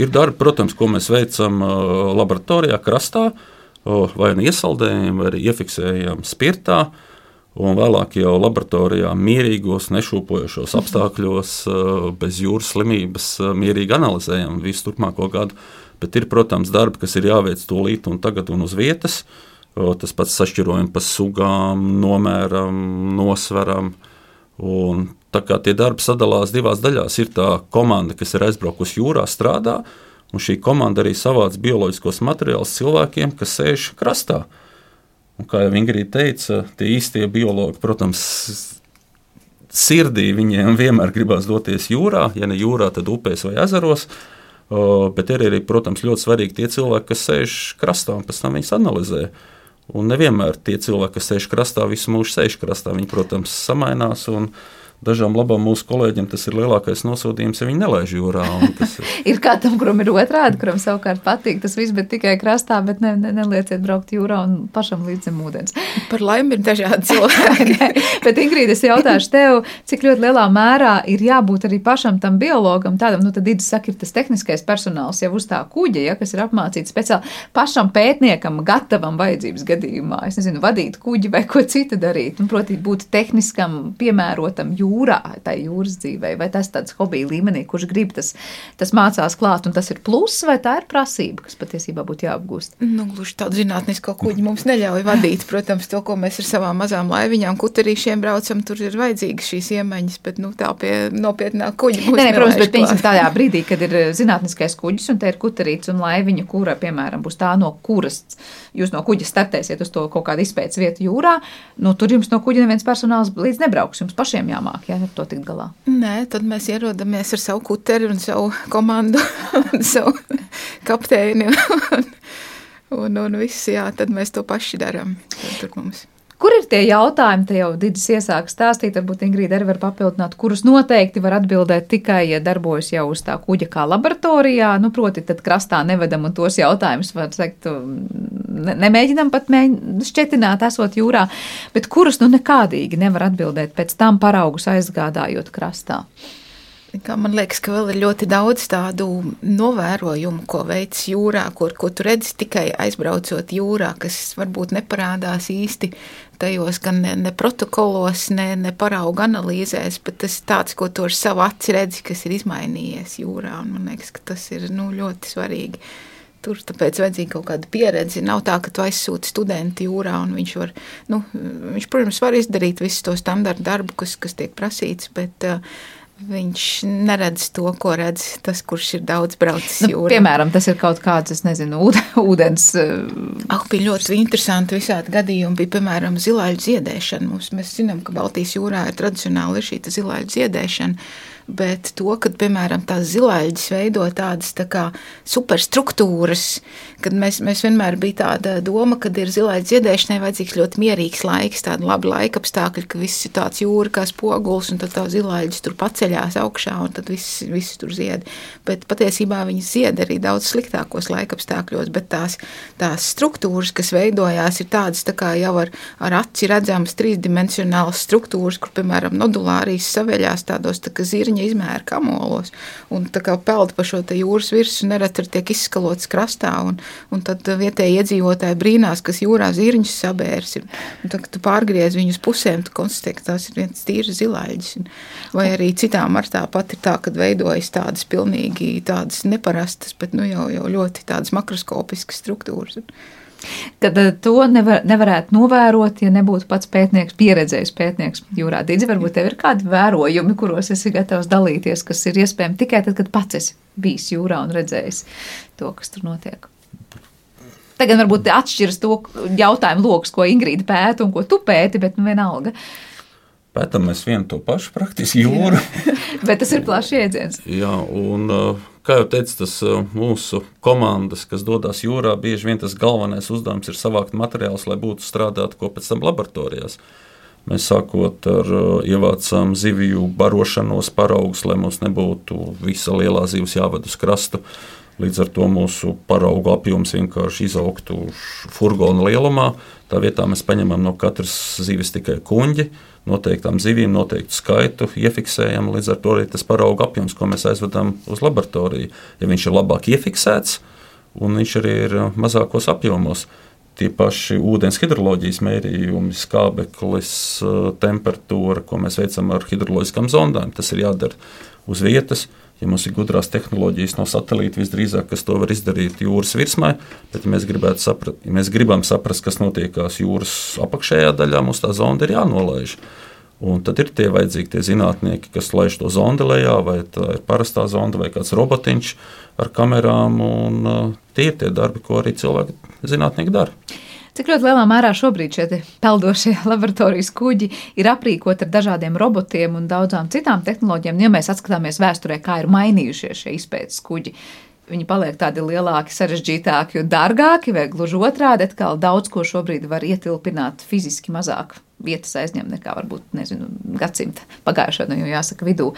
Ir darbi, protams, ko mēs veicam uh, laboratorijā, krastā, uh, vai nu iesaldējam, vai iefiksējam spirtā. Un vēlāk jau laboratorijā, mierīgos, nešūpojošos apstākļos, uh, bez jūras slimības, mierīgi analizējam visu turpmāko gadu. Bet ir, protams, darbi, kas ir jāveic tūlīt un tagad un uz vietas. Tas pats sašķirojums pa sugām, nomēram, nosveram. Un Tā kā tie darbi sadalās divās daļās, ir tā komanda, kas ir aizbraukusi jūrā, strādā, un šī komanda arī savāc bioloģiskos materiālus cilvēkiem, kas sēž krastā. Un, kā jau Ingrīda teica, tie īstie biologi, protams, sirdī viņiem vienmēr gribās doties jūrā, ja ne jūrā, tad upēs vai ezeros. Bet ir arī, protams, ļoti svarīgi tie cilvēki, kas sēž krastā un pēc tam viņus analizē. Un nevienmēr tie cilvēki, kas sēž krastā, visu mūžu sēž krastā. Viņi, protams, samainās. Un, uh, Dažām labām mūsu kolēģiem tas ir lielākais nosodījums, ja viņi nelaiž jūrā. Ir... ir kādam, kuram ir otrādi, kuram savukārt patīk tas viss, bet tikai krastā, bet ne, ne, nelieciet braukt jūrā un pašam līdz zem ūdens. Par laimi ir dažādi cilvēki. bet, Ingrīda, es jautāšu tev, cik ļoti lielā mērā ir jābūt arī pašam tam biologam, tādam, nu tad Idris saka, ir tas tehniskais personāls jau uz tā kuģa, ja, kas ir apmācīts speciāli pašam pētniekam, gatavam vajadzības gadījumā, es nezinu, vadīt kuģi vai ko citu darīt, un proti būt tehniskam, piemērotam jūrai jūrā, tai jūras dzīvē, vai tas tāds hobija līmenī, kurš grib tas, tas mācās klāt, un tas ir pluss, vai tā ir prasība, kas patiesībā būtu jāapgūst? Nu, gluži tādu zinātnisko kuģi mums neļauj vadīt. Protams, to, ko mēs ar savām mazām laiviņām, kuterīšiem braucam, tur ir vajadzīgas šīs iemaņas, bet nu, tā pie nopietnā kuģa. Nē, nē, protams, bet piemēram tādā brīdī, kad ir eh, zinātniskais kuģis un te ir kuterīts un laiviņa, kura, piemēram, būs tā, no kuras jūs no kuģa startēsiet uz to kaut kādu izpētes vietu jūrā, nu, tur jums no kuģa neviens personāls līdz nebrauks, jums pašiem jāmāk sanāk, ja ar to tikt galā? Nē, tad mēs ierodamies ar savu kuteri un savu komandu un savu kapteini. Un, un, un viss, jā, tad mēs to paši darām. Tur mums. Kur ir tie jautājumi, te jau Digis iesāk stāstīt, varbūt Ingrīda arī var papildināt, kurus noteikti var atbildēt tikai, ja darbojas jau uz tā kuģa kā laboratorijā, nu, proti, tad krastā nevedam un tos jautājumus, var teikt, ne, nemēģinam pat mēģināt šķetināt, esot jūrā, bet kurus, nu, nekādīgi nevar atbildēt pēc tam paraugus aizgādājot krastā. Man liekas, ka vēl ir ļoti daudz tādu novērojumu, ko veids jūrā, kur, ko tu redzi tikai aizbraucot jūrā, kas varbūt neparādās īsti tajos gan ne, ne protokolos, ne, ne paraugu analīzēs, bet tas ir tāds, ko tu ar savu aci redzi, kas ir izmainījies jūrā. Un man liekas, ka tas ir nu, ļoti svarīgi. Tur tāpēc vajadzīga kaut kāda pieredze. Nav tā, ka tu aizsūti studentu jūrā, un viņš var, nu, viņš, protams, var izdarīt visu to standarta darbu, kas, kas tiek prasīts, bet uh, Viņš neredz to, ko redz tas, kurš ir daudz braucis nu, jūrā. Piemēram, tas ir kaut kāds, es nezinu, ūdens. Ah, bija ļoti interesanti visādi gadījumi. Bija, piemēram, zilāļu ziedēšana. Mums, mēs zinām, ka Baltijas jūrā ir tradicionāli šī zilāļu ziedēšana bet to, ka, piemēram, tās zilaiģis veido tādas tā kā superstruktūras, kad mēs, mēs vienmēr bija tāda doma, ka ir zilaiģis ziedēšanai vajadzīgs ļoti mierīgs laiks, tāda laba laika apstākļi, ka viss ir tāds jūra kā spoguls, un tad tā zilaiģis tur paceļās augšā, un tad viss, viss tur zied. Bet patiesībā viņas zied arī daudz sliktākos laika apstākļos, bet tās, tās struktūras, kas veidojās, ir tādas tā kā jau ar, ar aci redzamas trīsdimensionālas struktūras, kur, piemēram, nodulārijas saveļās tādos tā kā zirņi viņa izmēra kamolos. Un tā kā peld pa šo jūras virsmu, nereti tiek izskalots krastā. Un, un tad vietējie iedzīvotāji brīnās, kas jūrā zirņus sabērs. Un tad, kad tu pārgriez viņus pusēm, tu konstatē, ka tās ir viens tīrs zilaiģis. Vai arī citām ar tā pat ir tā, kad veidojas tādas pilnīgi tādas neparastas, bet nu jau, jau ļoti tādas makroskopiskas struktūras. Tad eh, to nevar, nevarētu novērot, ja nebūtu pats pētnieks, pieredzējis pētnieks jūrā. Dīdzi, varbūt tev ir kādi vērojumi, kuros esi gatavs dalīties, kas ir iespējami tikai tad, kad pats esi bijis jūrā un redzējis to, kas tur notiek. Tagad varbūt atšķiras to jautājumu lokus, ko Ingrīda pēta un ko tu pēti, bet nu vienalga. Pētām mēs vienu to pašu praktiski jūru. Bet tas ir plašs jēdziens. Jā, un kā jau teicu, tas mūsu komandas, kas dodas jūrā, bieži vien tas galvenais uzdevums ir savākt materiālus, lai būtu strādāt ko pēc tam laboratorijās. Mēs sākot ar ievācām zivju barošanos paraugus, lai mums nebūtu visa lielā zivs jāved uz krastu. Līdz ar to mūsu paraugu apjoms vienkārši izaugtu furgona lielumā. Tā vietā mēs paņemam no katras zivis tikai kuģi, noteiktām zivīm, noteiktu skaitu, iefiksējam. Līdz ar to arī tas paraugu apjoms, ko mēs aizvedam uz laboratoriju, ja viņš ir labāk iefiksēts un viņš arī ir mazākos apjomos. Tie paši ūdens hidroloģijas mērījumi, skābeklis, temperatūra, ko mēs veicam ar hidroloģiskām zondām, tas ir jādara uz vietas. Ja mums ir gudrās tehnoloģijas no satelīta, visdrīzāk tas var izdarīt jūras virsmā, bet, ja mēs, saprat, ja mēs gribam saprast, kas notiekās jūras apakšējā daļā, mums tā zonda ir jānolaiž. Un tad ir tie vajadzīgi tie zinātnieki, kas laiž to zondi lejā, vai tā ir parastā zonda, vai kāds robotiņš ar kamerām. Un, uh, tie ir tie darbi, ko arī cilvēki zinātnieki dara. Cik ļoti lielā mērā šobrīd šie peldošie laboratorijas kuģi ir aprīkoti ar dažādiem robotiem un daudzām citām tehnoloģijām, ja mēs atskatāmies vēsturē, kā ir mainījušies šie izpētes kuģi. Viņi paliek tādi lielāki, sarežģītāki un dārgāki, vai gluži otrādi, atkal daudz ko šobrīd var ietilpināt fiziski mazāk vietas aizņem nekā varbūt, nezinu, gadsimta pagājušā, nu, jāsaka, vidū.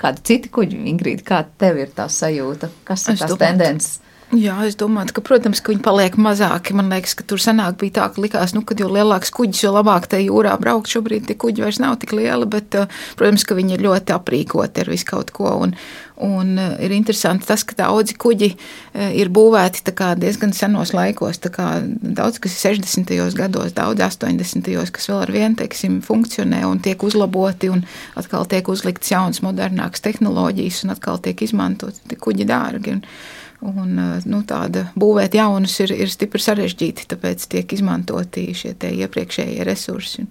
Kādi citi kuģi, Ingrīda, kā tev ir tā sajūta? Kas ir tās tendences? Jā, es domāju, ka, protams, ka viņi paliek mazāki. Man liekas, ka tur senāk bija tā, ka likās, nu, ka jo lielāks kuģis, jo labāk te jūrā braukt. Šobrīd tie kuģi vairs nav tik lieli, bet, eh, protams, ka viņi ir ļoti aprīkoti ar visu kaut ko. Un, un eh, ir interesanti tas, ka daudzi kuģi eh, ir būvēti diezgan senos laikos. Daudz, kas ir 60. gados, daudz 80. gados, kas vēl ar vienu, teiksim, funkcionē un tiek uzlaboti un atkal tiek uzliktas jaunas, modernākas tehnoloģijas un atkal tiek izmantoti kuģi dārgi. Un, Un, nu, tāda būvēt jaunus ir, ir stipri sarežģīti, tāpēc tiek izmantoti šie iepriekšējie resursi.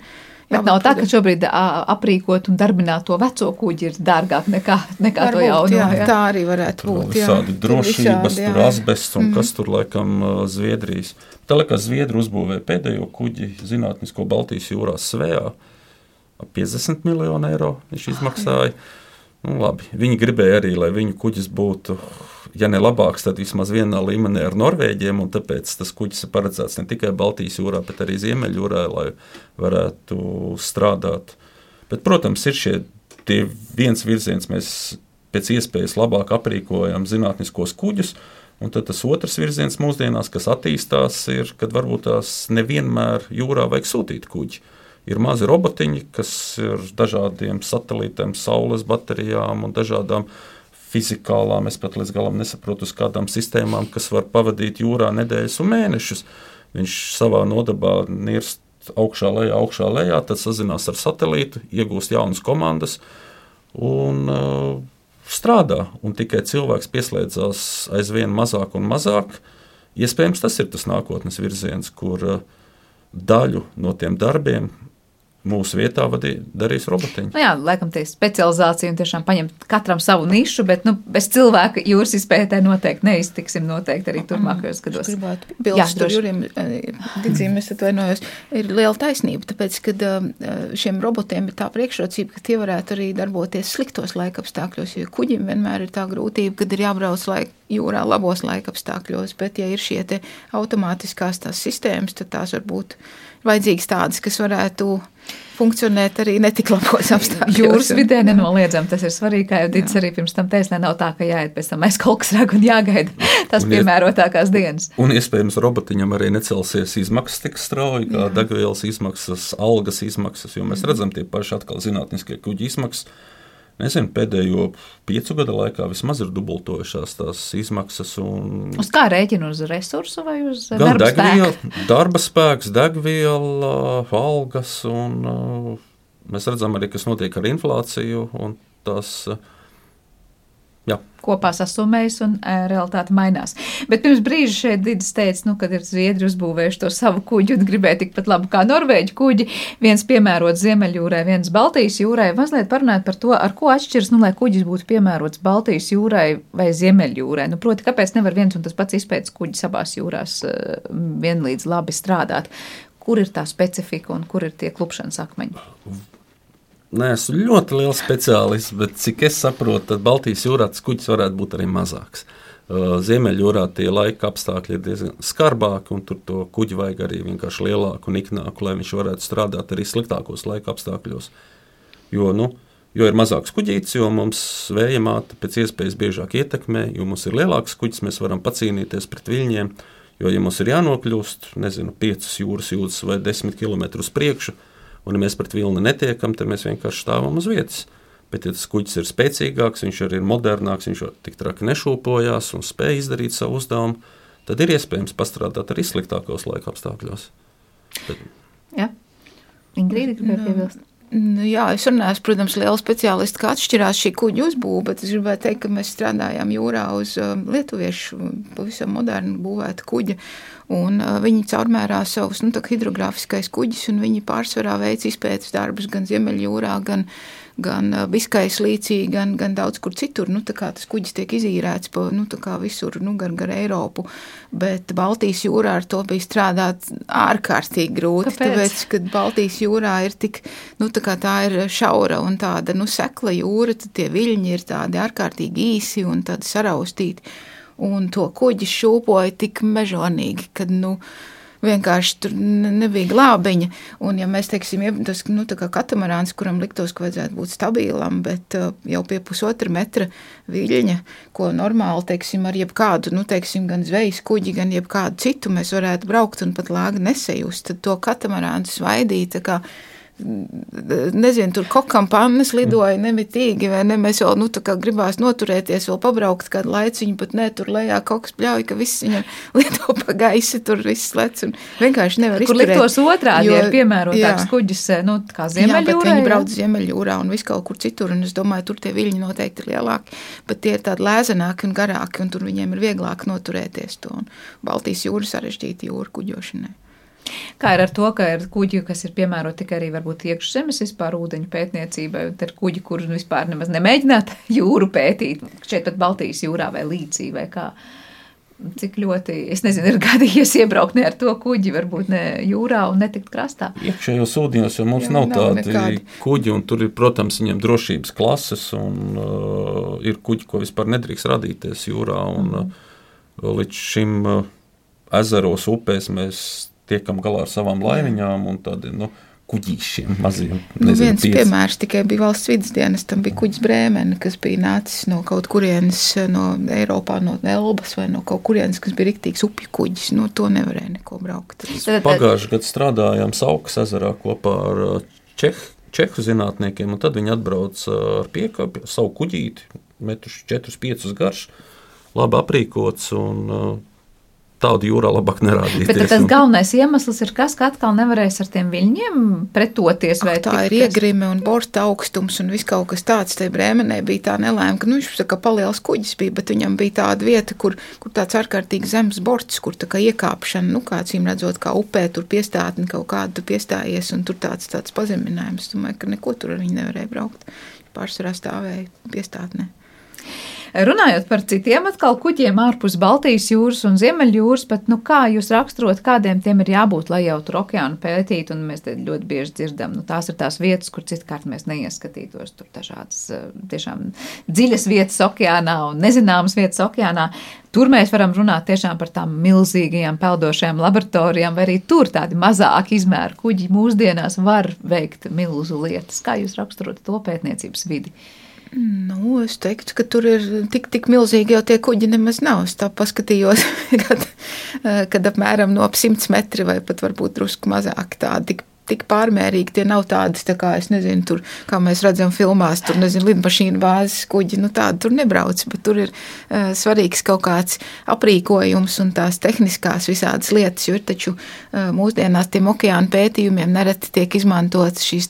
Bet nav tā, ka šobrīd aprīkot un darbināt to veco kuģi ir dārgāk nekā, nekā Varbūt, to jauno. Jā, jā. Tā arī varētu tur būt. Visādi drošības, tur asbests un mm. kas tur laikam Zviedrijas. Tā kā Zviedri uzbūvēja pēdējo kuģi zinātnisko Baltijas jūrā Svējā, 50 miljonu eiro viņš izmaksāja. Nu, labi. Viņi gribēja arī, lai viņu kuģis būtu ja ne labāks, tad vismaz vienā līmenī ar Norvēģiem. Tāpēc tas kuģis ir paredzēts ne tikai Baltijas jūrā, bet arī Ziemeļjūrā, lai varētu strādāt. Bet, protams, ir šie viens virziens, mēs pēc iespējas labāk aprīkojam zinātniskos kuģus. Un tad tas otrs virziens mūsdienās, kas attīstās, ir, kad varbūt tās nevienmēr jūrā vajag sūtīt kuģi. Ir mazi robotiņi, kas ir dažādiem satelītiem, saules baterijām un dažādām fizikālām, es pat līdz galam nesaprotu, uz kādām sistēmām, kas var pavadīt jūrā nedēļas un mēnešus. Viņš savā nodabā nirst augšā, lejā, augšā, lejā, tad sazinās ar satelītu, iegūst jaunas komandas un uh, strādā. Un tikai cilvēks pieslēdzās aizvien mazāk un mazāk. Iespējams, tas ir tas nākotnes virziens, kur uh, daļu no tiem darbiem mūsu vietā vadī, darīs robotiņi. Nu jā, laikam tie specializācija un tiešām paņemt katram savu nišu, bet nu, bez cilvēka jūras izpētē noteikti neiztiksim noteikti arī turpmākajos gados. Es gribētu bilst tur Jurim, Digzīm, es atvainojos, ir liela taisnība, tāpēc, ka šiem robotiem ir tā priekšrocība, ka tie varētu arī darboties sliktos laikapstākļos, jo kuģim vienmēr ir tā grūtība, kad ir jābrauc laik, jūrā labos laikapstākļos, bet ja ir šie te automātiskās tās sistēmas, tad tās var būt vajadzīgas tādas, kas varētu funkcionēt arī netik labos apstākļos. Jūras vidē nenoliedzam, tas ir svarīgi, kā jau Dits arī pirms tam teica, nav tā, ka jāiet pēc tam aiz kaut kas rag un jāgaida tas un piemērotākās dienas. Un iespējams robotiņam arī necelsies izmaksas tik strauji, kā Jā. degvielas izmaksas, algas izmaksas, jo mēs redzam tie paši atkal zinātniskie kuģi izmaksas nezinu, pēdējo piecu gadu laikā vismaz ir dubultojušās tās izmaksas. Un... Uz kā rēķina uz resursu vai uz darba degviela, spēku? Darba spēks, degviela, algas, un uh, mēs redzam arī, kas notiek ar inflāciju. Tas, uh, Jā. kopā sasumējas un e, realitāte mainās. Bet pirms brīža šeit Digis teica, nu, kad ir zviedri uzbūvējuši to savu kuģi un gribēja tikpat labu kā norvēģi kuģi, viens piemērots Ziemeļjūrai, viens Baltijas jūrai. Mazliet parunāt par to, ar ko atšķiras, nu, lai kuģis būtu piemērots Baltijas jūrai vai Ziemeļjūrai. Nu, proti, kāpēc nevar viens un tas pats izpētes kuģis abās jūrās e, vienlīdz labi strādāt? Kur ir tā specifika un kur ir tie klupšanas akmeņi? Neesmu ļoti liels speciālists, bet cik es saprotu, tad Baltijas jūrā tas kuģis varētu būt arī mazāks. Ziemeļjūrā tie laika apstākļi ir diezgan skarbāki, un tur to kuģi vajag arī vienkārši lielāku un iknāku, lai viņš varētu strādāt arī sliktākos laika apstākļos. Jo, nu, jo ir mazāks kuģītis, jo mums vēja māte pēc iespējas biežāk ietekmē, jo mums ir lielāks kuģis, mēs varam pacīnīties pret viļņiem. Jo, ja mums ir jānokļūst, nezinu, 5 jūras jūdzes vai 10 km uz priekšu, un ja mēs pret vilni netiekam, tad mēs vienkārši stāvam uz vietas. Bet, ja tas kuģis ir spēcīgāks, viņš arī ir modernāks, viņš tik traki nešūpojās un spēj izdarīt savu uzdevumu, tad ir iespējams pastrādāt arī sliktākos laika apstākļos. Bet... Ja. Ingrīda gribēja piebilst. Nu, jā, es runāju, protams, liela speciālista, kā atšķirās šī kuģa uzbūve, bet es gribēju teikt, ka mēs strādājām jūrā uz um, lietuviešu pavisam modernu būvēta kuģa. Un, uh, viņi caurmērā savus nu, hidrogrāfiskais kuģis, un viņi pārsvarā veic izpētes darbus gan Ziemeļjūrā, gan gan Biskajas līcī, gan, gan daudz kur citur. Nu, tas kuģis tiek izīrēts pa nu, visur, nu, gar, gar Eiropu, bet Baltijas jūrā ar to bija strādāt ārkārtīgi grūti. Kāpēc? Tāpēc, kad Baltijas jūrā ir tik, nu, tā, tā ir šaura un tāda, nu, sekla jūra, tad tie viļņi ir tādi ārkārtīgi īsi un tādi saraustīti. Un to kuģi šūpoja tik mežonīgi, kad, nu, vienkārši tur nebija glābiņa. Un, ja mēs teiksim, ja tas nu, katamarāns, kuram liktos, ka vajadzētu būt stabilam, bet uh, jau pie pusotra metra viļņa, ko normāli, teiksim, ar jebkādu, nu, teiksim, gan zvejas kuģi, gan jebkādu citu mēs varētu braukt un pat lāga nesajust, tad to katamarānu svaidīt, kā nezinu, tur kokam pannas lidoja nemitīgi, vai ne, mēs vēl, nu, tā kā gribās noturēties, vēl pabraukt kādu laiciņu, bet ne, tur lejā koks bļauj, ka viss viņam lido pa gaisi, tur viss lec un vienkārši nevar izturēt. Kur liktos otrādi, jo, ir piemērotāks kuģis, eh, nu, kā Ziemeļjūrā. Jā, bet viņi brauc Ziemeļjūrā un viss kaut kur citur, un es domāju, tur tie viļņi noteikti ir lielāki, bet tie ir tādi lēzenāki un garāki, un tur viņiem ir vieglāk noturēties to, un Baltijas jūra sarežģīta jūra kuģošanai. Kā ir ar to, ka ir kuģi, kas ir piemēroti tikai arī varbūt iekšzemes vispār ūdeņu pētniecībai, un ir kuģi, kur vispār nemaz nemēģināt jūru pētīt, šeit pat Baltijas jūrā vai līcī vai kā. Cik ļoti, es nezinu, ir gadījies iebraukt ne ar to kuģi, varbūt ne jūrā un netikt krastā. Iekšējos ūdeņos jau mums Jā, nav, nav tādi nekādi. kuģi, un tur ir, protams, viņiem drošības klases, un uh, ir kuģi, ko vispār nedrīkst radīties jūrā, un mm. uh, līdz šim uh, ezeros, upēs mēs tiekam galā ar savām laimiņām un tādiem nu, kuģīšiem maziem. Nu, viens pieci. piemērs tikai bija valsts vidas dienas, tam bija kuģis Brēmeni, kas bija nācis no kaut kurienes, no Eiropā, no Elbas vai no kaut kurienes, kas bija riktīgs upju kuģis. No to nevarēja neko braukt. Pagājušajā gadā strādājām Saukas ezerā kopā ar uh, Čehu. Čehu zinātniekiem, un tad viņi atbrauc uh, ar piekāpi, savu kuģīti, metuši 4-5 garš, labi aprīkots. Un, uh, tādu jūrā labāk nerādīt. Bet tas galvenais iemesls ir kas, ka atkal nevarēs ar tiem viļņiem pretoties. Ak, tā ir iegrime un borta augstums un viss kaut kas tāds. Te brēmenē bija tā nelēma, ka nu, viņš saka, paliels kuģis bija, bet viņam bija tāda vieta, kur, kur tāds ārkārtīgi zems borts, kur tā kā iekāpšana, nu, kā cīm redzot, kā upē tur piestātni kaut kādu piestājies un tur tāds, tāds pazeminājums. Domāju, ka neko tur ar viņu nevarēja braukt. Pārsvarā stāvēja piestātnē. Runājot par citiem atkal kuģiem ārpus Baltijas jūras un Ziemeļjūras, bet nu, kā jūs raksturot, kādiem tiem ir jābūt, lai jau tur okeānu pētītu, un mēs te ļoti bieži dzirdam, nu, tās ir tās vietas, kur citkārt mēs neieskatītos, tur dažādas eh, tiešām dziļas vietas okeānā un nezināmas vietas okeānā. Tur mēs varam runāt tiešām par tām milzīgajām peldošajām laboratorijām, vai arī tur tādi mazāki izmēri kuģi mūsdienās var veikt milzu lietas. Kā jūs raksturot to pētniecības vidi? Nu, es teiktu, ka tur ir tik, tik milzīgi jau tie kuģi nemaz nav. Es tā paskatījos, kad, kad apmēram no ap 100 metri vai pat varbūt drusku mazāk tādi tik pārmērīgi. Tie nav tādi, tā kā, nezinu, tur, kā mēs redzam filmās, tur, nezinu, lidmašīnu bāzes kuģi, nu tādi tur nebrauc, bet tur ir uh, svarīgs kaut kāds aprīkojums un tās tehniskās visādas lietas, jo ir taču uh, mūsdienās tiem okeāna pētījumiem nereti tiek izmantotas šīs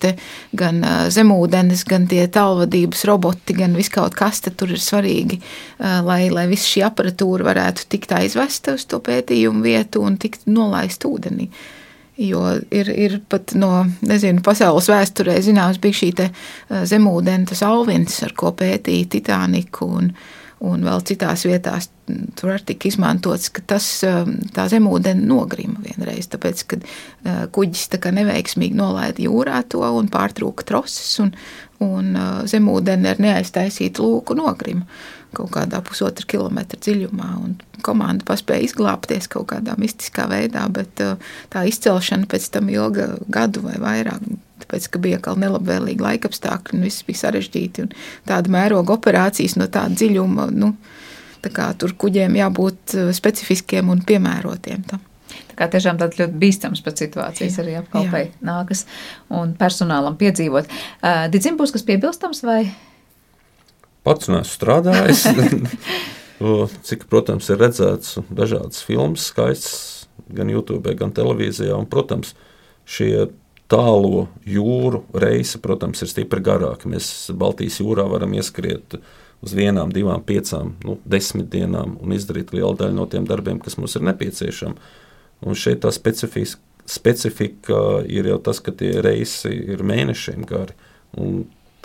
gan uh, zemūdenes, gan tie tālvadības roboti, gan viskaut kas, tur ir svarīgi, uh, lai, lai viss šī aparatūra varētu tikt aizvesta uz to pētījumu vietu un tikt nolaist ūdenī. Uh, Jo ir, ir pat no nezinu, pasaules vēsturē zināms, bija šī zemūdens alvins, ar ko pētīja Titaniku. Un, un vēl citās vietās tur arī tika izmantots, ka tas, tā zemūdens nogrima vienreiz, tāpēc, ka kuģis tā kā neveiksmīgi nolaida jūrā to un pārtrūka troses, un, un zemūdeni ar neaiztaisītu lūku nogrima kaut kādā pusotra kilometra dziļumā. Komanda paspēja izglābties kaut kādā mistiskā veidā, bet tā izcelšana pēc tam ilga gadu vai vairāk tāpēc, ka bija kaut nelabvēlīgi laikapstākļi un viss bija sarežģīti. Tāda mēroga operācijas no tāda dziļuma, nu, tā kā tur kuģiem jābūt uh, specifiskiem un piemērotiem tam. Tā kā tiešām tāds ļoti bīstams pēc situācijas jā, arī apkalpei nākas un personālam piedzīvot. Uh, Dicim būs kas piebilstams vai? Pats neesmu strādājis. Cik, protams, ir redzēts dažādas filmas, skaists gan YouTube, gan televīzijā. Un, protams, šie tālo jūru reisi, protams, ir stipri garāki. Mēs Baltijas jūrā varam ieskriet uz vienām, divām, piecām, nu, desmit dienām un izdarīt lielu daļu no tiem darbiem, kas mums ir nepieciešami. Un šeit tā specifika, specifika ir jau tas, ka tie reisi ir mēnešiem gari.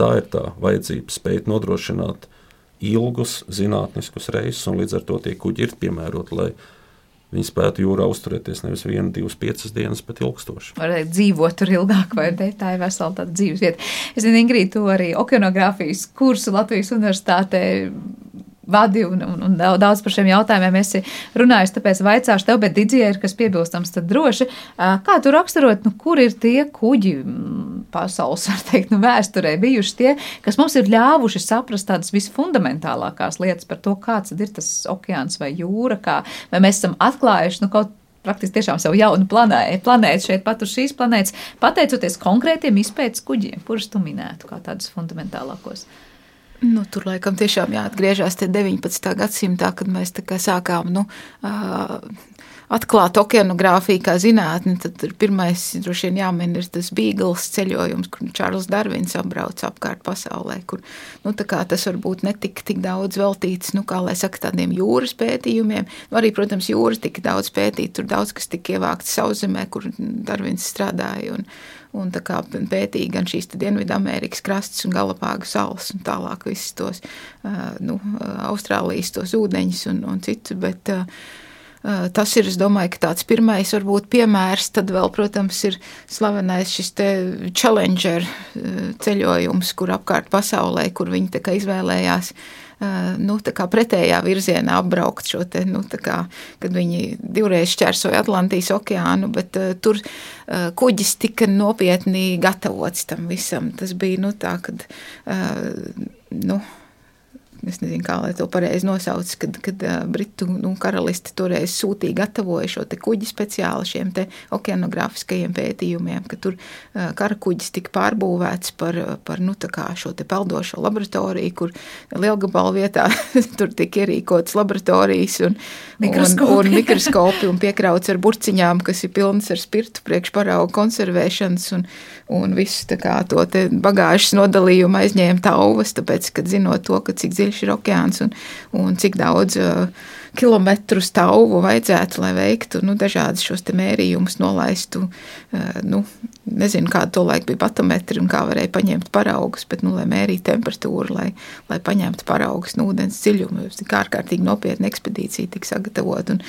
Tā ir tā vajadzība spēt nodrošināt ilgus zinātniskus reisus, un līdz ar to tie kuģi ir piemēroti, lai viņi spētu jūrā uzturēties nevis vienu, divas, piecas dienas, bet ilgstoši. Varētu dzīvot tur ilgāk, vai ne? Tā ir vesela tāda dzīves vieta. Es zinu, Ingrīda, tu arī okeanogrāfijas kursu Latvijas universitātē vadi un, un, un daudz par šiem jautājumiem esi runājis. Tāpēc vaicāšu tev, bet Digijai ir kas piebilstams, tad droši. Kā tu raksturot, nu, kur ir tie kuģi pasaules, var teikt, nu, vēsturē bijuši tie, kas mums ir ļāvuši saprast tādas visfundamentālākās lietas par to, kāds ir tas okeāns vai jūra, kā, vai mēs esam atklājuši nu, kaut praktiski tiešām savu jaunu planētu, planētu šeit pat uz šīs planētas, pateicoties konkrētiem izpētes kuģiem, kurus tu minētu kā tādus fundamentālākos. Nu, tur laikam tiešām jāatgriežas 19. gadsimtā, kad mēs sākām nu, atklāt okeanogrāfiju kā zinātni. Tad pirmais, droši vien, jāmin ir tas Bīgls ceļojums, kur Čārlis Darvins apbrauc apkārt pasaulē, kur nu, tas varbūt netika tik daudz veltīts, nu, kā lai saka, tādiem jūras pētījumiem. Nu, arī, protams, jūras tika daudz pētīta, tur daudz kas tika ievākts sauszemē, kur Darvins strādāja. Un, un pētīja gan šīs Dienvidamerikas krastus un Galapāgu salas un tālāk visus tos nu, Austrālijas tos ūdeņus un, un citus. Bet, Tas ir, es domāju, tāds pirmais varbūt piemērs. Tad vēl, protams, ir slavenais šis Challenger ceļojums, kur apkārt pasaulē, kur viņi izvēlējās uh, nu, pretējā virzienā apbraukt šo te, nu, kā, kad viņi divreiz šķērsoja Atlantijas okeānu, bet uh, tur uh, kuģis tika nopietni gatavots tam visam. Tas bija nu, tā, kad. Uh, nu, es nezinu, kā lai to pareizi nosauc, kad, kad Britu nu, karalisti toreiz sūtīja, gatavoja šo kuģi speciāli šiem okeanogrāfiskajiem pētījumiem, ka tur kara kuģis tika pārbūvēts par, par nu, šo peldošo laboratoriju, kur lielgabalu vietā tur tika ierīkotas laboratorijas un mikroskopi. un, un, mikroskopi un piekrauts ar burciņām, kas ir pilnas ar spirtu priekšparaugu konservēšanas un, un visu kā, to bagāžas nodalījumu aizņēma tauvas, tāpēc, kad zinot to, ka cik dziļi dziļš ir okeāns un, un cik daudz uh, kilometru stāvu vajadzētu, lai veiktu nu, dažādas šos mērījumus, nolaistu. Uh, nu, nezinu, kāda to laika bija batometri un kā varēja paņemt paraugus, bet, nu, lai mērītu temperatūru, lai, lai paņemtu paraugus no ūdens dziļuma. Tā ārkārtīgi nopietna ekspedīcija tika sagatavota, un,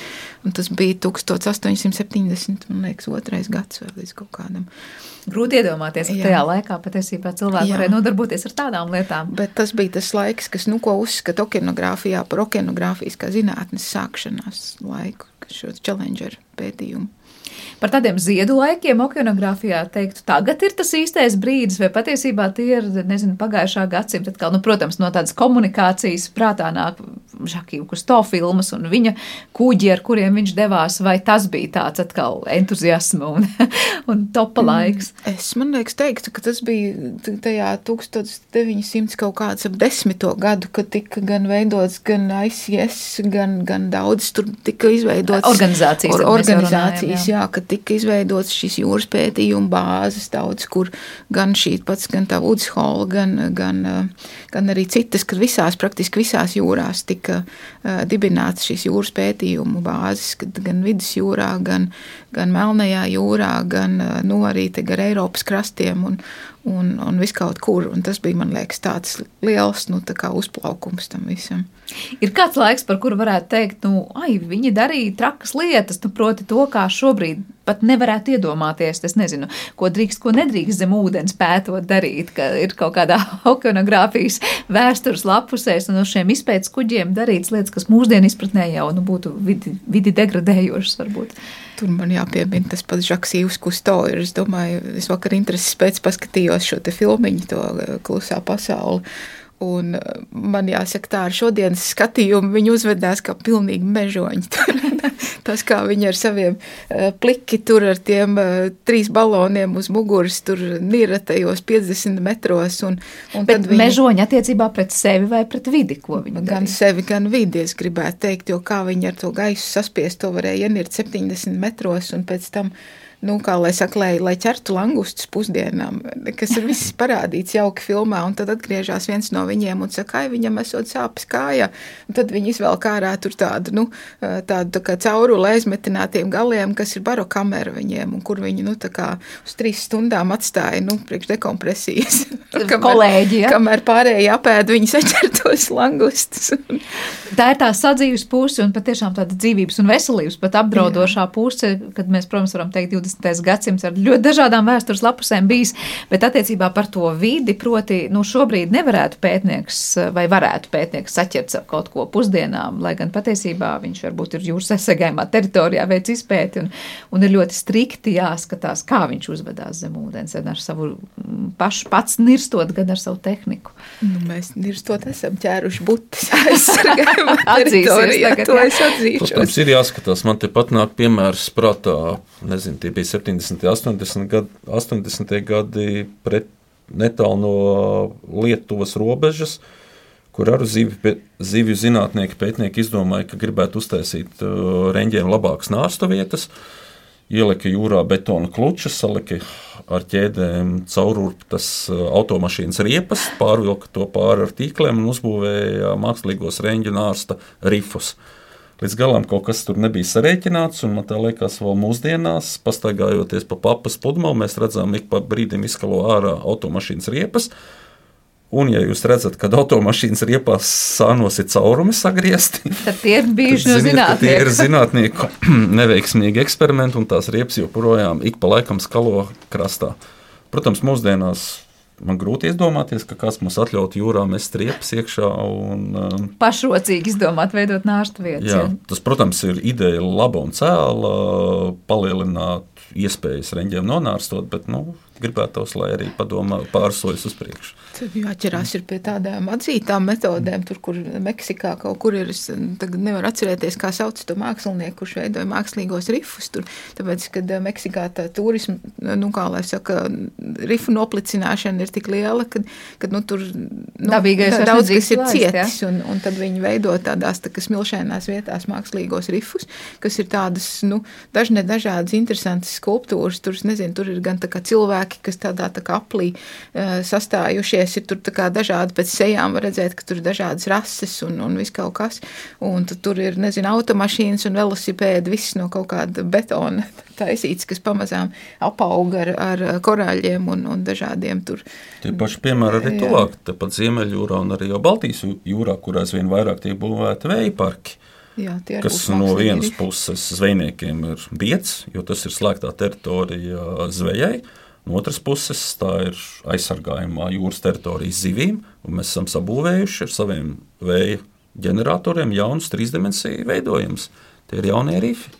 un tas bija 1870, man liekas, otrais gads vai līdz kaut kādam. Grūti iedomāties, ka tajā laikā patiesībā cilvēki varēja nodarboties ar tādām lietām. Bet tas bija tas laiks, kas, nu, ko uzskata okeanogrāfijā par okeanogrāfijas kā zinātnes sākšanās laiku, šo challenger pētījumu. Par tādiem ziedu laikiem okeanogrāfijā teiktu, tagad ir tas īstais brīdis, vai patiesībā tie ir, nezinu, pagājušā gadsimta atkal, nu, protams, no tādas komunikācijas prātā nāk Žakīva Kusto filmas un viņa kuģi, ar kuriem viņš devās, vai tas bija tāds atkal entuziasma un, un topa mm, laiks? Es, man liekas, teiktu, ka tas bija tajā 1900 kaut kāds ap desmito gadu, kad tika gan veidots gan ICS, gan, gan daudz tur tika izveidots. Organizācijas. Or, organizācijas, jā. Jā, kad tika izveidots šīs jūras pētījuma bāzes daudz, kur gan šī pats, gan tā Woods Hall, gan, gan, gan arī citas, kad visās, praktiski visās jūrās tika dibināts šīs jūras pētījumu bāzes, kad gan vidusjūrā, gan, gan Melnajā jūrā, gan nu, arī te gar Eiropas krastiem un, un, un viskaut kur. Un tas bija, man liekas, tāds liels nu, tā uzplaukums tam visam. Ir kāds laiks, par kuru varētu teikt, nu, ai, viņi darīja trakas lietas, nu, proti, to, kā šobrīd pat nevarētu iedomāties. Es nezinu, ko drīkst, ko nedrīkst zem ūdens pētot darīt, ka ir kaut kādā okeanogrāfijas vēstures lapusēs un uz šiem izpētes kuģiem darīts lietas, kas mūsdienu izpratnē jau nu, būtu vidi, vidi degradējošas varbūt. Tur man jāpiemina tas pats Žaks Īvs Kusto. Ir, es domāju, es vakar intereses pēc paskatījos šo te filmiņu, to eh, klusā pasauli. Un eh, man jāsaka, tā ar šodienas skatījumu viņi uzvedās kā pilnīgi mežoņi. Tas, kā viņi ar saviem uh, pliki tur ar tiem uh, trīs baloniem uz muguras, tur nira tajos 50 metros. Un, un Bet viņi... mežoņi attiecībā pret sevi vai pret vidi, ko viņi darīja? Gan sevi, gan vidi, es gribētu teikt, jo kā viņi ar to gaisu saspiest, to varēja ienirt 70 metros un pēc tam nu, kā lai saka, lai, lai ķertu langustus pusdienām, kas ir viss parādīts jauki filmā, un tad atgriežas viens no viņiem un saka, ka viņam esot sāpes kājā, un tad viņi izvēl kārā tur tādu, nu, tādu tā kā cauruli aizmetinātiem galiem, kas ir baro kamera viņiem, un kur viņi, nu, tā kā uz trīs stundām atstāja, nu, priekš dekompresijas. kamēr, Kolēģi, ja? Kamēr pārējie apēd, viņi saķertos langustus. tā ir tā sadzīves puse un patiešām tāda dzīvības un veselības pat apdraudošā Jā. puse, kad mēs, protams, varam teikt 20 20. gadsimts ar ļoti dažādām vēstures lapusēm bijis, bet attiecībā par to vidi, proti, nu, šobrīd nevarētu pētnieks vai varētu pētnieks saķert kaut ko pusdienām, lai gan patiesībā viņš varbūt ir jūras aizsargājumā teritorijā veic izpēti un, un ir ļoti strikti jāskatās, kā viņš uzvedās zem ūdens, gan ar savu mm, pašu pats nirstot, gan ar savu tehniku. Nu, mēs nirstot esam ķēruši butis aizsargājumā teritorijā, to es atzīšu. Protams, ir jāskatās, man te pat nāk piemērs prātā, nezinu, tie bija 70. un 80. gadi, 80. gadi pret netālu no Lietuvas robežas, kur arī zivju, zivju zinātnieki, pētnieki izdomāja, ka gribētu uztaisīt uh, reņģiem labākas nārstu vietas. Ielika jūrā betona klučas, salika ar ķēdēm caururptas uh, automašīnas riepas, pārvilka to pāri ar tīkliem un uzbūvēja mākslīgos reņģu nārsta rifus. Uh, līdz galam kaut kas tur nebija sarēķināts. Man liekas, vēl mūsdienās, pastaigājoties pa papas pludmali, mēs redzam, ik pa brīdim izkalo ārā automašīnas riepas. Un, ja jūs redzat, kad automašīnas riepās sānos ir caurumi sagriezti, tad tie ir bijuši no zinātnieku. Tie ir zinātnieku neveiksmīgi eksperimenti, un tās riepas joprojām ik pa laikam skalo krastā. Protams, mūsdienās Man grūti iedomāties, ka kāds mums atļautu jūrā mest riepas iekšā. Un, um, Pašrocīgi izdomāt, veidot nārstu vietas. Jā, tas, protams, ir ideja laba un cēla, palielināt iespējas reņģiem nonārstot, bet nu, gribētos, lai arī padomā pārsojas uz priekšu. Tad jāķerās pie tādām atzītām metodēm, tur, kur Meksikā kaut kur ir. Es tagad nevaru atcerēties, kā sauc to mākslinieku, kurš veidoja mākslīgos rifus. Tur, tāpēc, kad eh, Meksikā tā turisma, nu, kā lai saka, rifu noplicināšana ir tik liela, ka nu, tur nu, Dabīgais daudz kas ir cietis. Ja? Un, un tad viņi veido tādās tā, smilšainās vietās mākslīgos rifus, kas ir tādas, nu, dažne dažādas interesantas skulptūras. Tur, nezinu, tur ir gan tā kā cilvēki, cilvēki, kas tādā tā kā aplī sastājušies, ir tur dažādi pēc sejām, var redzēt, ka tur ir dažādas rases un, un viss kaut kas. Un tur ir, nezinu, automašīnas un velosipēdi, viss no kaut kāda betona taisīts, kas pamazām apauga ar, ar korāļiem un, un dažādiem tur. Tie paši piemēri arī tuvāk, tepat Ziemeļjūrā un arī jau Baltijas jūrā, kur aizvien vairāk tiek būvēti vēja parki. Jā, kas no vienas puses zvejniekiem ir biets, jo tas ir slēgtā teritorija zvejai, No otras puses, tā ir aizsargājumā jūras teritorijas zivīm, un mēs esam sabūvējuši ar saviem vēja ģeneratoriem jaunus trīsdimensiju veidojumus. Tie ir jaunie rifi.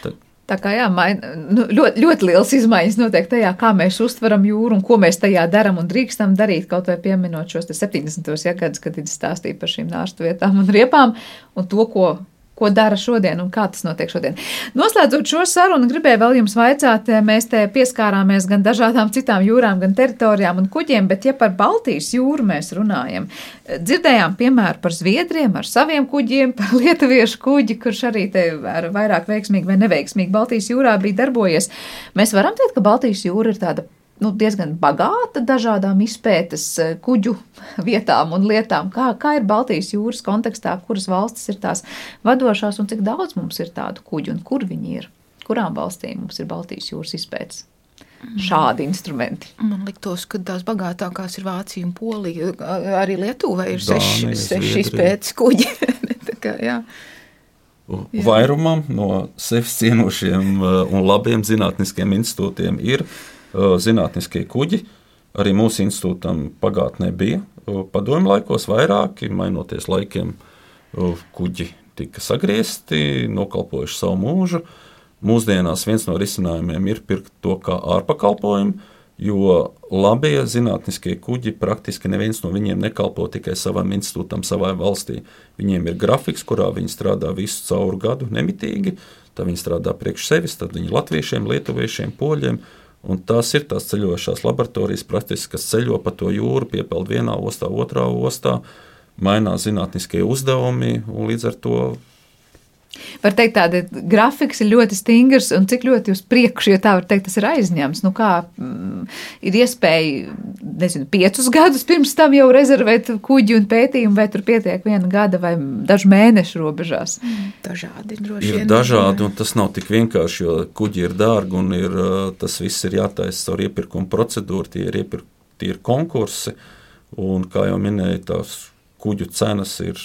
Tad. Tā kā jā, main, nu, ļoti, ļoti liels izmaiņas notiek tajā, kā mēs uztveram jūru un ko mēs tajā darām un drīkstam darīt. Kaut vai pieminot šos 70. Ja, gadus, kad ir stāstīja par šīm nārstu vietām un riepām un to, ko ko dara šodien un kā tas notiek šodien. Noslēdzot šo sarunu, gribēju vēl jums vaicāt, eh, mēs te pieskārāmies gan dažādām citām jūrām, gan teritorijām un kuģiem, bet ja par Baltijas jūru mēs runājam, eh, dzirdējām piemēru par Zviedriem ar saviem kuģiem, par lietuviešu kuģi, kurš arī te ar vairāk veiksmīgi vai neveiksmīgi Baltijas jūrā bija darbojies. Mēs varam teikt, ka Baltijas jūra ir tāda nu, diezgan bagāta dažādām izpētes eh, kuģu vietām un lietām. Kā, kā ir Baltijas jūras kontekstā, kuras valstis ir tās vadošās un cik daudz mums ir tādu kuģu un kur viņi ir? Kurām valstīm mums ir Baltijas jūras izpētes? šādi instrumenti. Man liktos, ka tās bagātākās ir Vācija un Polija. Arī Lietuvai ir seši, seši Zviedrija. izpētes kuģi. Tā kā, jā. Jā. Vairumam no sevis cienošiem uh, un labiem zinātniskiem institūtiem ir uh, zinātniskie kuģi. Arī mūsu institūtam pagātnē bija uh, padomju laikos vairāki, mainoties laikiem, uh, kuģi tika sagriezti, nokalpojuši savu mūžu. Mūsdienās viens no risinājumiem ir pirkt to kā ārpakalpojumu, jo labie zinātniskie kuģi praktiski neviens no viņiem nekalpo tikai savam institūtam, savai valstī. Viņiem ir grafiks, kurā viņi strādā visu cauru gadu nemitīgi. Tad viņi strādā priekš sevis, tad viņi latviešiem, lietuviešiem, poļiem. Un tās ir tās ceļojošās laboratorijas, praktiski, kas ceļo pa to jūru, piepeld vienā ostā, otrā ostā, mainās zinātniskie uzdevumi un līdz ar to Var teikt, tāda grafiks ir ļoti stingrs un cik ļoti uz priekšu, ja tā var teikt, tas ir aizņemts. Nu, kā mm, ir iespēja, nezinu, piecus gadus pirms tam jau rezervēt kuģi un pētījumu, vai tur pietiek viena gada vai dažu mēnešu robežās? Dažādi ir vien. dažādi, un tas nav tik vienkārši, jo kuģi ir dārgi un ir, tas viss ir jātaisa caur iepirkuma procedūru, tie ir, iepirk, tie ir konkursi, un, kā jau minēju, tās kuģu cenas ir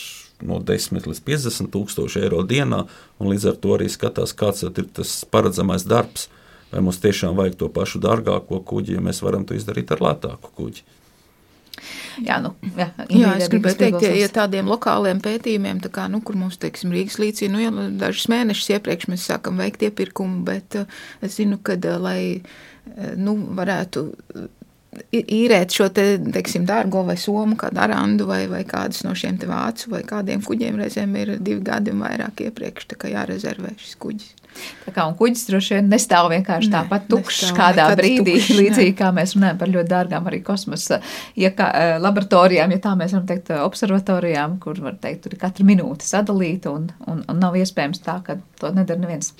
no 10 līdz 50 tūkstoši eiro dienā, un līdz ar to arī skatās, kāds ir tas paredzamais darbs. Vai mums tiešām vajag to pašu dārgāko kuģi, ja mēs varam to izdarīt ar lētāku kuģi. Jā, nu, jā, Jā, es gribēju teikt, ja, ja tādiem lokāliem pētījumiem, tā kā, nu, kur mums, teiksim, Rīgas līcī, nu, ja dažus mēnešus iepriekš mēs sākam veikt iepirkumu, bet uh, es zinu, ka, uh, lai, uh, nu, varētu īrēt šo te, teiksim, dārgo vai somu, kādu arandu vai, vai kādus no šiem te vācu vai kādiem kuģiem reizēm ir divi gadi un vairāk iepriekš, tā kā jārezervē šis kuģis. Tā kā kuģis droši vien nestāv vienkārši Nē, tāpat tukšs kādā brīdī, tukšs, līdzīgi kā mēs runājam par ļoti dārgām arī kosmosa iekā, eh, laboratorijām, ja tā mēs varam teikt, eh, observatorijām, kur var teikt, tur ir katra minūte sadalīta un, un, un nav iespējams tā, ka to nedara neviens.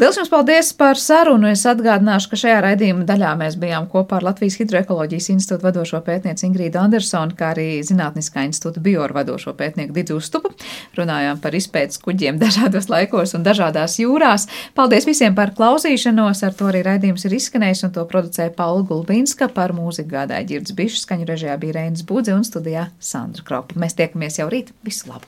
Liels jums paldies par sarunu. Es atgādināšu, ka šajā raidījuma daļā mēs bijām kopā ar Latvijas Hidroekoloģijas institūta vadošo pētnieci Ingrīdu Andersonu, kā arī Zinātniskā institūta bioru vadošo pētnieku Didu Ustupu. Runājām par izpētes kuģiem dažādos laikos un dažādās jūrās. Paldies visiem par klausīšanos. Ar to arī raidījums ir izskanējis un to producēja Paula Gulbinska. Par mūziku gādāja Girds Bišs, skaņu režijā bija Reinas Budze un studijā Sandra Kropa. Mēs tiekamies jau rīt. Visu labu!